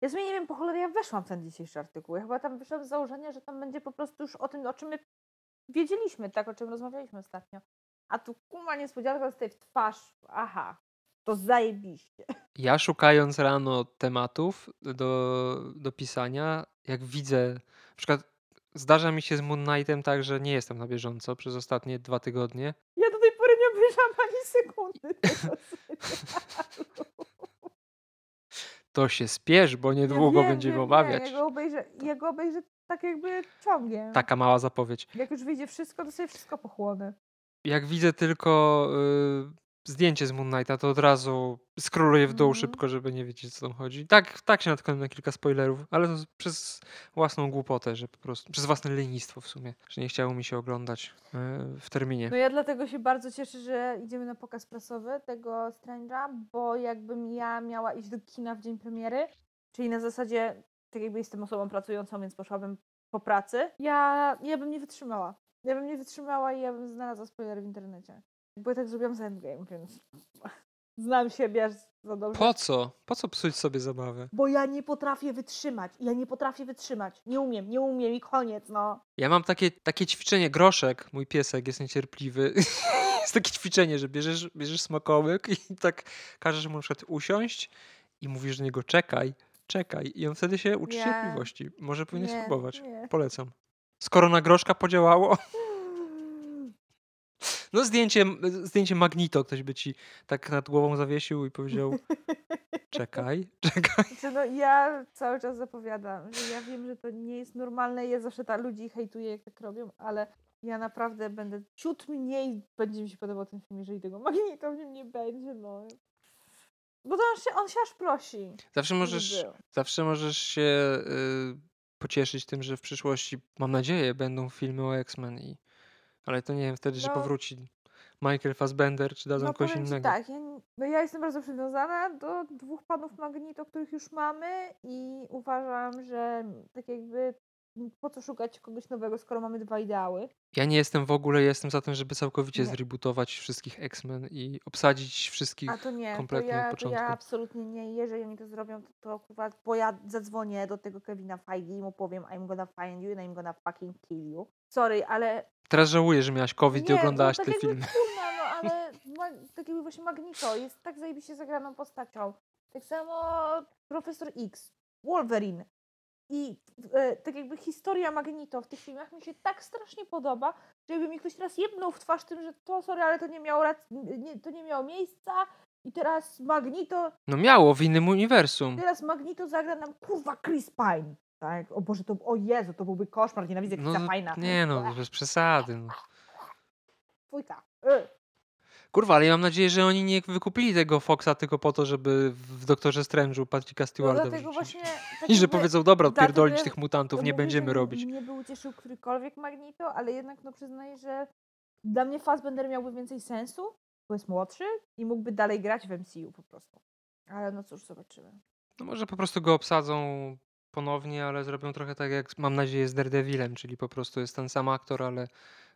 Ja sobie nie wiem, po cholerę ja weszłam w ten dzisiejszy artykuł. Ja chyba tam wyszłam z założenia, że tam będzie po prostu już o tym, o czym my wiedzieliśmy, tak, o czym rozmawialiśmy ostatnio. A tu kuma niespodzianka zostaje w twarz. Aha, to zajebiście. Ja szukając rano tematów do, do pisania, jak widzę, na przykład zdarza mi się z Moon Knightem tak, że nie jestem na bieżąco przez ostatnie dwa tygodnie. Ja obejrzałam ani sekundy. To się spiesz, bo Ja niedługo wiem, będziemy wiem, omawiać. Ja, go obejrzę, ja go obejrzę tak jakby ciągiem. Taka mała zapowiedź. Jak już wyjdzie wszystko, to sobie wszystko pochłonę. Jak widzę tylko y, zdjęcie z Moon Knighta, to od razu skroluję w dół Mhm. szybko, żeby nie wiedzieć, co tam chodzi. Tak, tak się natknąłem na kilka spoilerów, ale to przez własną głupotę, że po prostu, przez własne lenistwo w sumie, że nie chciało mi się oglądać y, w terminie. No ja dlatego się bardzo cieszę, że idziemy na pokaz prasowy tego Strange'a, bo jakbym ja miała iść do kina w dzień premiery, czyli na zasadzie tak jakby jestem osobą pracującą, więc poszłabym po pracy, ja, ja bym nie wytrzymała. Ja bym nie wytrzymała i ja bym znalazła spoilery w internecie. Bo ja tak zrobiłam z Endgame, więc znam siebie za dobrze. Po co? Po co psuć sobie zabawę? Bo ja nie potrafię wytrzymać. Ja nie potrafię wytrzymać. Nie umiem, nie umiem i koniec, no. Ja mam takie, takie ćwiczenie, groszek, mój piesek jest niecierpliwy. jest takie ćwiczenie, że bierzesz, bierzesz smakołyk i tak każesz mu na przykład usiąść i mówisz do niego czekaj, czekaj. I on wtedy się uczy Nie. cierpliwości. Może powinien Nie, spróbować. nie. Polecam. Skoro na groszka podziałało, no zdjęcie, zdjęcie Magnito ktoś by ci tak nad głową zawiesił i powiedział czekaj, czekaj. Znaczy, no, ja cały czas zapowiadam, że ja wiem, że to nie jest normalne ja zawsze ta ludzi hejtuję, jak tak robią, ale ja naprawdę będę ciut mniej będzie mi się podobał ten film, jeżeli tego Magnito w nim nie będzie, no. Bo to on się, on się aż prosi. Zawsze możesz, zawsze możesz się y, pocieszyć tym, że w przyszłości, mam nadzieję, będą filmy o X-Men i ale to nie wiem wtedy, czy No. powróci Michael Fassbender, czy dadzą No kogoś powiem ci innego. tak, ja, n- no ja jestem bardzo przywiązana do dwóch panów Magnito, których już mamy i uważam, że tak jakby m, po co szukać kogoś nowego, skoro mamy dwa ideały. Ja nie jestem w ogóle, jestem za tym, żeby całkowicie Nie. zrebootować wszystkich X-Men i obsadzić wszystkich A to nie, to kompletnie od ja, to początku. ja absolutnie nie. Jeżeli oni to zrobią, to, to kurwa, bo ja zadzwonię do tego Kevina Feige i mu powiem I'm gonna find you and I'm gonna fucking kill you. Sorry, ale Teraz żałuję, że miałaś COVID i nie, oglądałaś no, te tak jakby, filmy. No ale ma, tak jakby właśnie Magnito jest tak zajebiście zagraną postacią. Tak samo Profesor X, Wolverine. I e, tak jakby historia Magnito w tych filmach mi się tak strasznie podoba, że jakby mi ktoś teraz jebnął w twarz tym, że to sorry, ale to nie miało, rac- nie, to nie miało miejsca i teraz Magnito, No miało w innym uniwersum. teraz Magnito zagra nam kurwa Chris Pine. Tak? O Boże, to, o Jezu, to byłby koszmar, nienawidzę No, Chrisa Pine'a. nie no, bez przesady. No. Fujka. Y. Kurwa, ale ja mam nadzieję, że oni nie wykupili tego Foxa tylko po to, żeby w Doktorze Strange'u Patricka No Stewarda dlatego wrzucić. właśnie... tak I że powiedzą, dobra, ja tych mutantów, nie będziemy robić. Mnie by ucieszył którykolwiek Magnito, ale jednak no przyznaję, że dla mnie Fassbender miałby więcej sensu, bo jest młodszy i mógłby dalej grać w MCU po prostu. Ale no cóż, zobaczymy. No może po prostu go obsadzą ponownie, ale zrobią trochę tak jak mam nadzieję z Daredevilem, czyli po prostu jest ten sam aktor, ale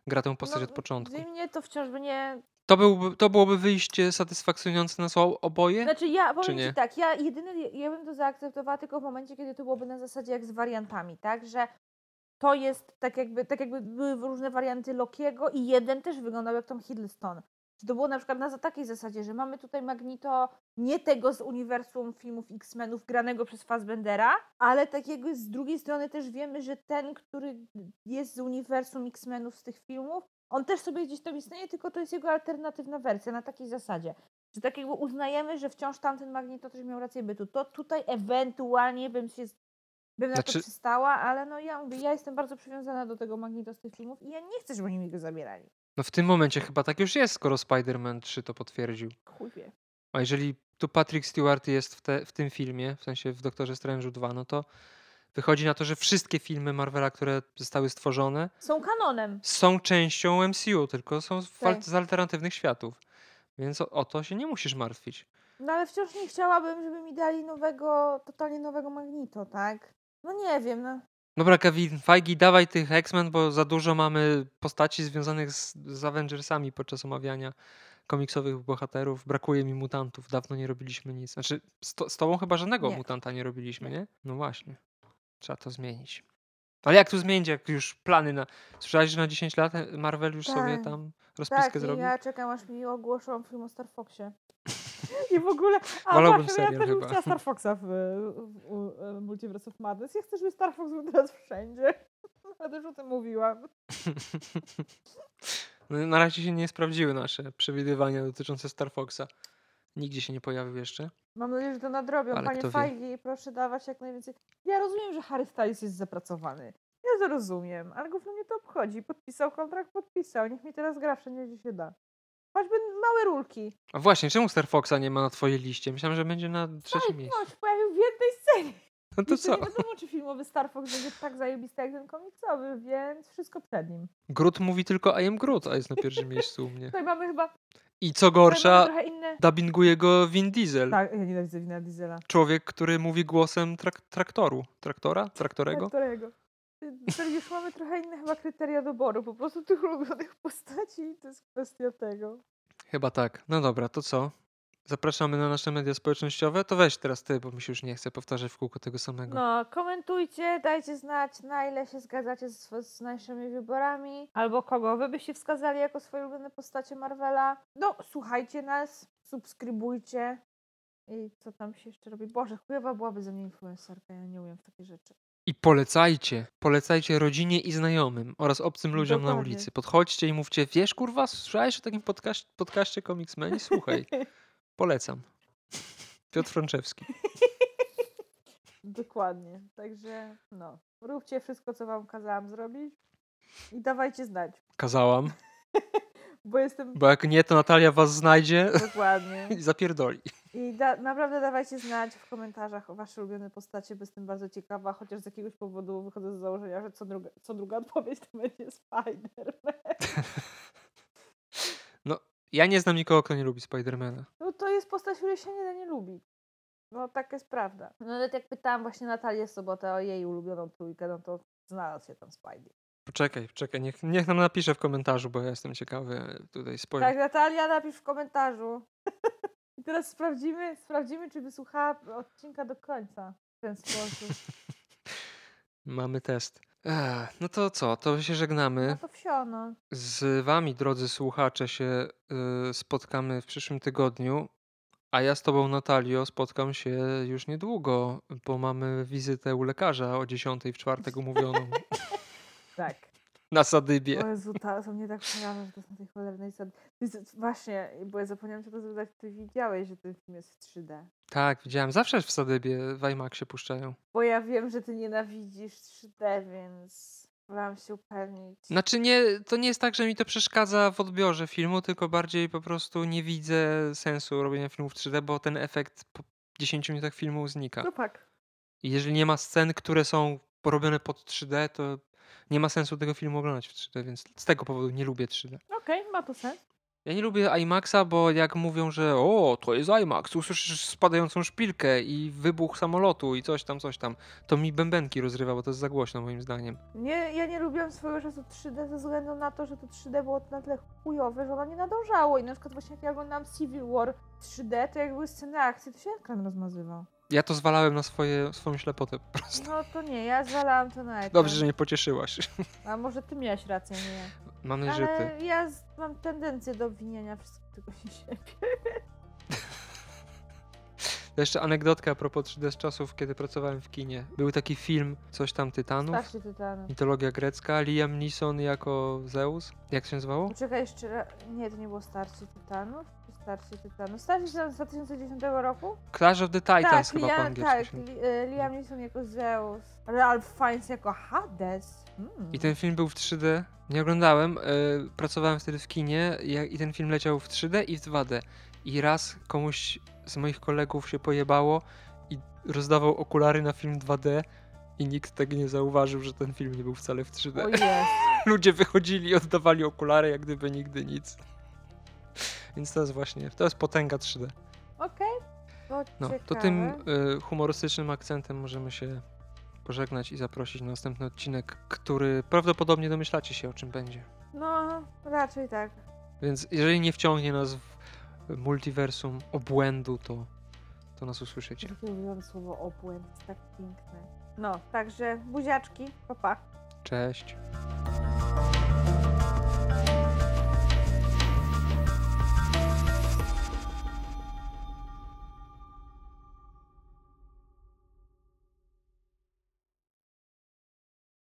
gra tę postać no, od początku. Mnie to wciąż by nie... To, byłby, to byłoby wyjście satysfakcjonujące nas oboje? Znaczy ja, powiem ci tak, ja jedyny, ja bym to zaakceptowała tylko w momencie, kiedy to byłoby na zasadzie jak z wariantami, tak, że to jest tak jakby, tak jakby były różne warianty Lokiego i jeden też wyglądał jak Tom Hiddleston. Czy to było na przykład na takiej zasadzie, że mamy tutaj Magnito nie tego z uniwersum filmów X-Menów granego przez Fassbendera, ale takiego z drugiej strony też wiemy, że ten, który jest z uniwersum X-Menów z tych filmów, on też sobie gdzieś tam istnieje, tylko to jest jego alternatywna wersja na takiej zasadzie. Że tak jakby uznajemy, że wciąż tamten Magnito też miał rację bytu. To tutaj ewentualnie bym się bym na Znaczy- to przystała, ale no ja mówię, ja jestem bardzo przywiązana do tego Magnito z tych filmów i ja nie chcę, żeby oni mi go zabierali. No w tym momencie chyba tak już jest, skoro Spider-Man 3 to potwierdził. Chuj wie. A jeżeli tu Patrick Stewart jest w, te, w tym filmie, w sensie w Doktorze Strange'u 2, no to wychodzi na to, że wszystkie filmy Marvela, które zostały stworzone, Są kanonem. są częścią MCU, tylko są z, Tak. z alternatywnych światów. Więc o, o to się nie musisz martwić. No ale wciąż nie chciałabym, żeby mi dali nowego, totalnie nowego Magnito, tak? No nie wiem, no. Dobra, Kevin, Feige, dawaj tych X-Men, bo za dużo mamy postaci związanych z, z Avengersami podczas omawiania komiksowych bohaterów. Brakuje mi mutantów, dawno nie robiliśmy nic. Znaczy, z, to, z tobą chyba żadnego Nie. mutanta nie robiliśmy, Nie. No właśnie. Trzeba to zmienić. Ale jak tu zmienić, jak już plany na... Słyszałeś, że na 10 lat Marvel już sobie Tak. tam rozpiskę Tak, i zrobił? ja czekam, aż mi ogłoszą film o Star Foxie. I w ogóle, a Wolałbym właśnie, ja serial też bym chciała Star Foxa w, w, w, Multiverse of Madness. Ja chcę, żeby Star Fox był teraz wszędzie. Ja też o tym mówiłam. No, na razie się nie sprawdziły nasze przewidywania dotyczące Star Foxa. Nigdzie się nie pojawił jeszcze. Mam nadzieję, że to nadrobią. Ale Panie. Feige, proszę dawać jak najwięcej. Ja rozumiem, że Harry Styles jest zapracowany. Ja to rozumiem, ale gówno mnie to obchodzi. Podpisał kontrakt, podpisał. Niech mi teraz gra wszędzie, gdzie się da. Choćby małe rulki. A właśnie, czemu Star Foxa nie ma na twojej liście? Myślałem, że będzie na trzecim miejscu. No, się pojawił w jednej scenie. No to Jeszcze co? nie wiadomo, czy filmowy Star Fox będzie tak zajebisty jak ten komiksowy, więc wszystko przed nim. Groot mówi tylko I am Groot, a jest na pierwszym miejscu u mnie. Tutaj mamy chyba I co gorsza, inne... dubbinguje go Vin Diesel. Tak, ja nienawidzę Wina Diesela. Człowiek, który mówi głosem trak- traktoru. Traktora? Traktorego? Którego? Już mamy trochę inne chyba kryteria doboru, po prostu tych ulubionych postaci i to jest kwestia tego. Chyba tak. No dobra, to co? Zapraszamy na nasze media społecznościowe? To weź teraz ty, bo mi się już nie chce powtarzać w kółko tego samego. No, komentujcie, dajcie znać, na ile się zgadzacie z, z naszymi wyborami, albo kogo wy byście wskazali jako swoje ulubione postacie Marvela. No, słuchajcie nas, subskrybujcie i co tam się jeszcze robi. Boże, chujowa byłaby ze mnie influencerka, ja nie umiem w takie rzeczy. I polecajcie. Polecajcie rodzinie i znajomym oraz obcym ludziom na Dokładnie. ulicy. Podchodźcie i mówcie, wiesz kurwa, słyszałeś o takim podcaście, podcaście Comicsmeni? Słuchaj, polecam. Piotr Franczewski. Dokładnie, także no, róbcie wszystko, co wam kazałam zrobić i dawajcie znać, Kazałam, bo jestem... bo jak nie, to Natalia was znajdzie Dokładnie. i zapierdoli. I da, naprawdę dawajcie znać w komentarzach o wasze ulubione postacie, bo jestem bardzo ciekawa, chociaż z jakiegoś powodu wychodzę z założenia, że co druga, co druga odpowiedź to będzie Spider-Man. Ja nie znam nikogo, kto nie lubi Spidermana. No to jest postać, której się nie da nie lubić. No taka jest prawda. No nawet jak pytałam właśnie Natalię Sobotę o jej ulubioną trójkę, no to znalazł się tam Spidey. Poczekaj, poczekaj, niech, niech nam napisze w komentarzu, bo ja jestem ciekawy tutaj spoiler. Tak, Natalia, napisz w komentarzu. I teraz sprawdzimy, sprawdzimy, czy wysłuchała odcinka do końca w ten sposób. Mamy test. Ech, no to co, to się żegnamy. No to wsio, no. Z wami, drodzy słuchacze, się y, spotkamy w przyszłym tygodniu. A ja z tobą, Natalio, spotkam się już niedługo, bo mamy wizytę u lekarza o 10 w czwartek umówioną Tak. na Sadybie. O Jezu, ta, to mnie tak przeraża, że to jest na tej cholernej sad... Ty z- Właśnie, bo ja zapomniałam cię to zapytać, ty widziałeś, że ten film jest w 3D. Tak, widziałem. Zawsze w Sadybie w IMAXie puszczają. Bo ja wiem, że ty nienawidzisz 3D, więc wolałam się upewnić. Znaczy nie, to nie jest tak, że mi to przeszkadza w odbiorze filmu, tylko bardziej po prostu nie widzę sensu robienia filmów w 3D, bo ten efekt po 10 minutach filmu znika. No tak. I jeżeli nie ma scen, które są porobione pod 3D, to nie ma sensu tego filmu oglądać w 3D, więc z tego powodu nie lubię 3D. Okej, ma to sens. Ja nie lubię IMAXa, bo jak mówią, że o, to jest IMAX, usłyszysz spadającą szpilkę i wybuch samolotu i coś tam, coś tam, to mi bębenki rozrywa, bo to jest za głośno moim zdaniem. Nie, ja nie lubiłam swojego czasu 3D ze względu na to, że to 3D było na tyle chujowe, że ono nie nadążało. I na przykład właśnie jak ja oglądałam Civil War 3D, to jak były sceny akcji, to się ekran rozmazywał. Ja to zwalałem na swoje, swoją ślepotę po prostu. No to nie, ja zwalałam to na ekran. Dobrze, że mnie pocieszyłaś. A może ty miałeś rację, nie ja. Mam nadzieję, że ty. Ale ja z, mam tendencję do obwiniania wszystkich tylko się siebie. Jeszcze anegdotka a propos 3D z czasów, kiedy pracowałem w kinie. Był taki film, coś tam Tytanów, Starszy Tytanów. mitologia grecka, Liam Neeson jako Zeus. Jak się nazywało? Poczekaj jeszcze raz. Nie, to nie było Starszy Tytanów? Czy Starszy Tytanów? Starszy Tytanów z 2010 roku? Clash of the Titans chyba po Liam, angielsku. tak, Li, e, Liam Neeson jako Zeus. Ralph Fiennes jako Hades. Mm. I ten film był w 3D. Nie oglądałem, e, pracowałem wtedy w kinie i, i ten film leciał w 3D i w 2D. I raz komuś z moich kolegów się pojebało i rozdawał okulary na film 2D i nikt tego nie zauważył, że ten film nie był wcale w 3D. O jest. Ludzie wychodzili i oddawali okulary jak gdyby nigdy nic. Więc to jest właśnie, to jest potęga 3D. Okej. To No, to tym y, humorystycznym akcentem możemy się pożegnać i zaprosić na następny odcinek, który prawdopodobnie domyślacie się o czym będzie. No, raczej tak. Więc jeżeli nie wciągnie nas w multiversum obłędu, to, to nas usłyszycie. Ulubione słowo obłęd, jest tak piękne. No, także buziaczki, pa pa. Cześć.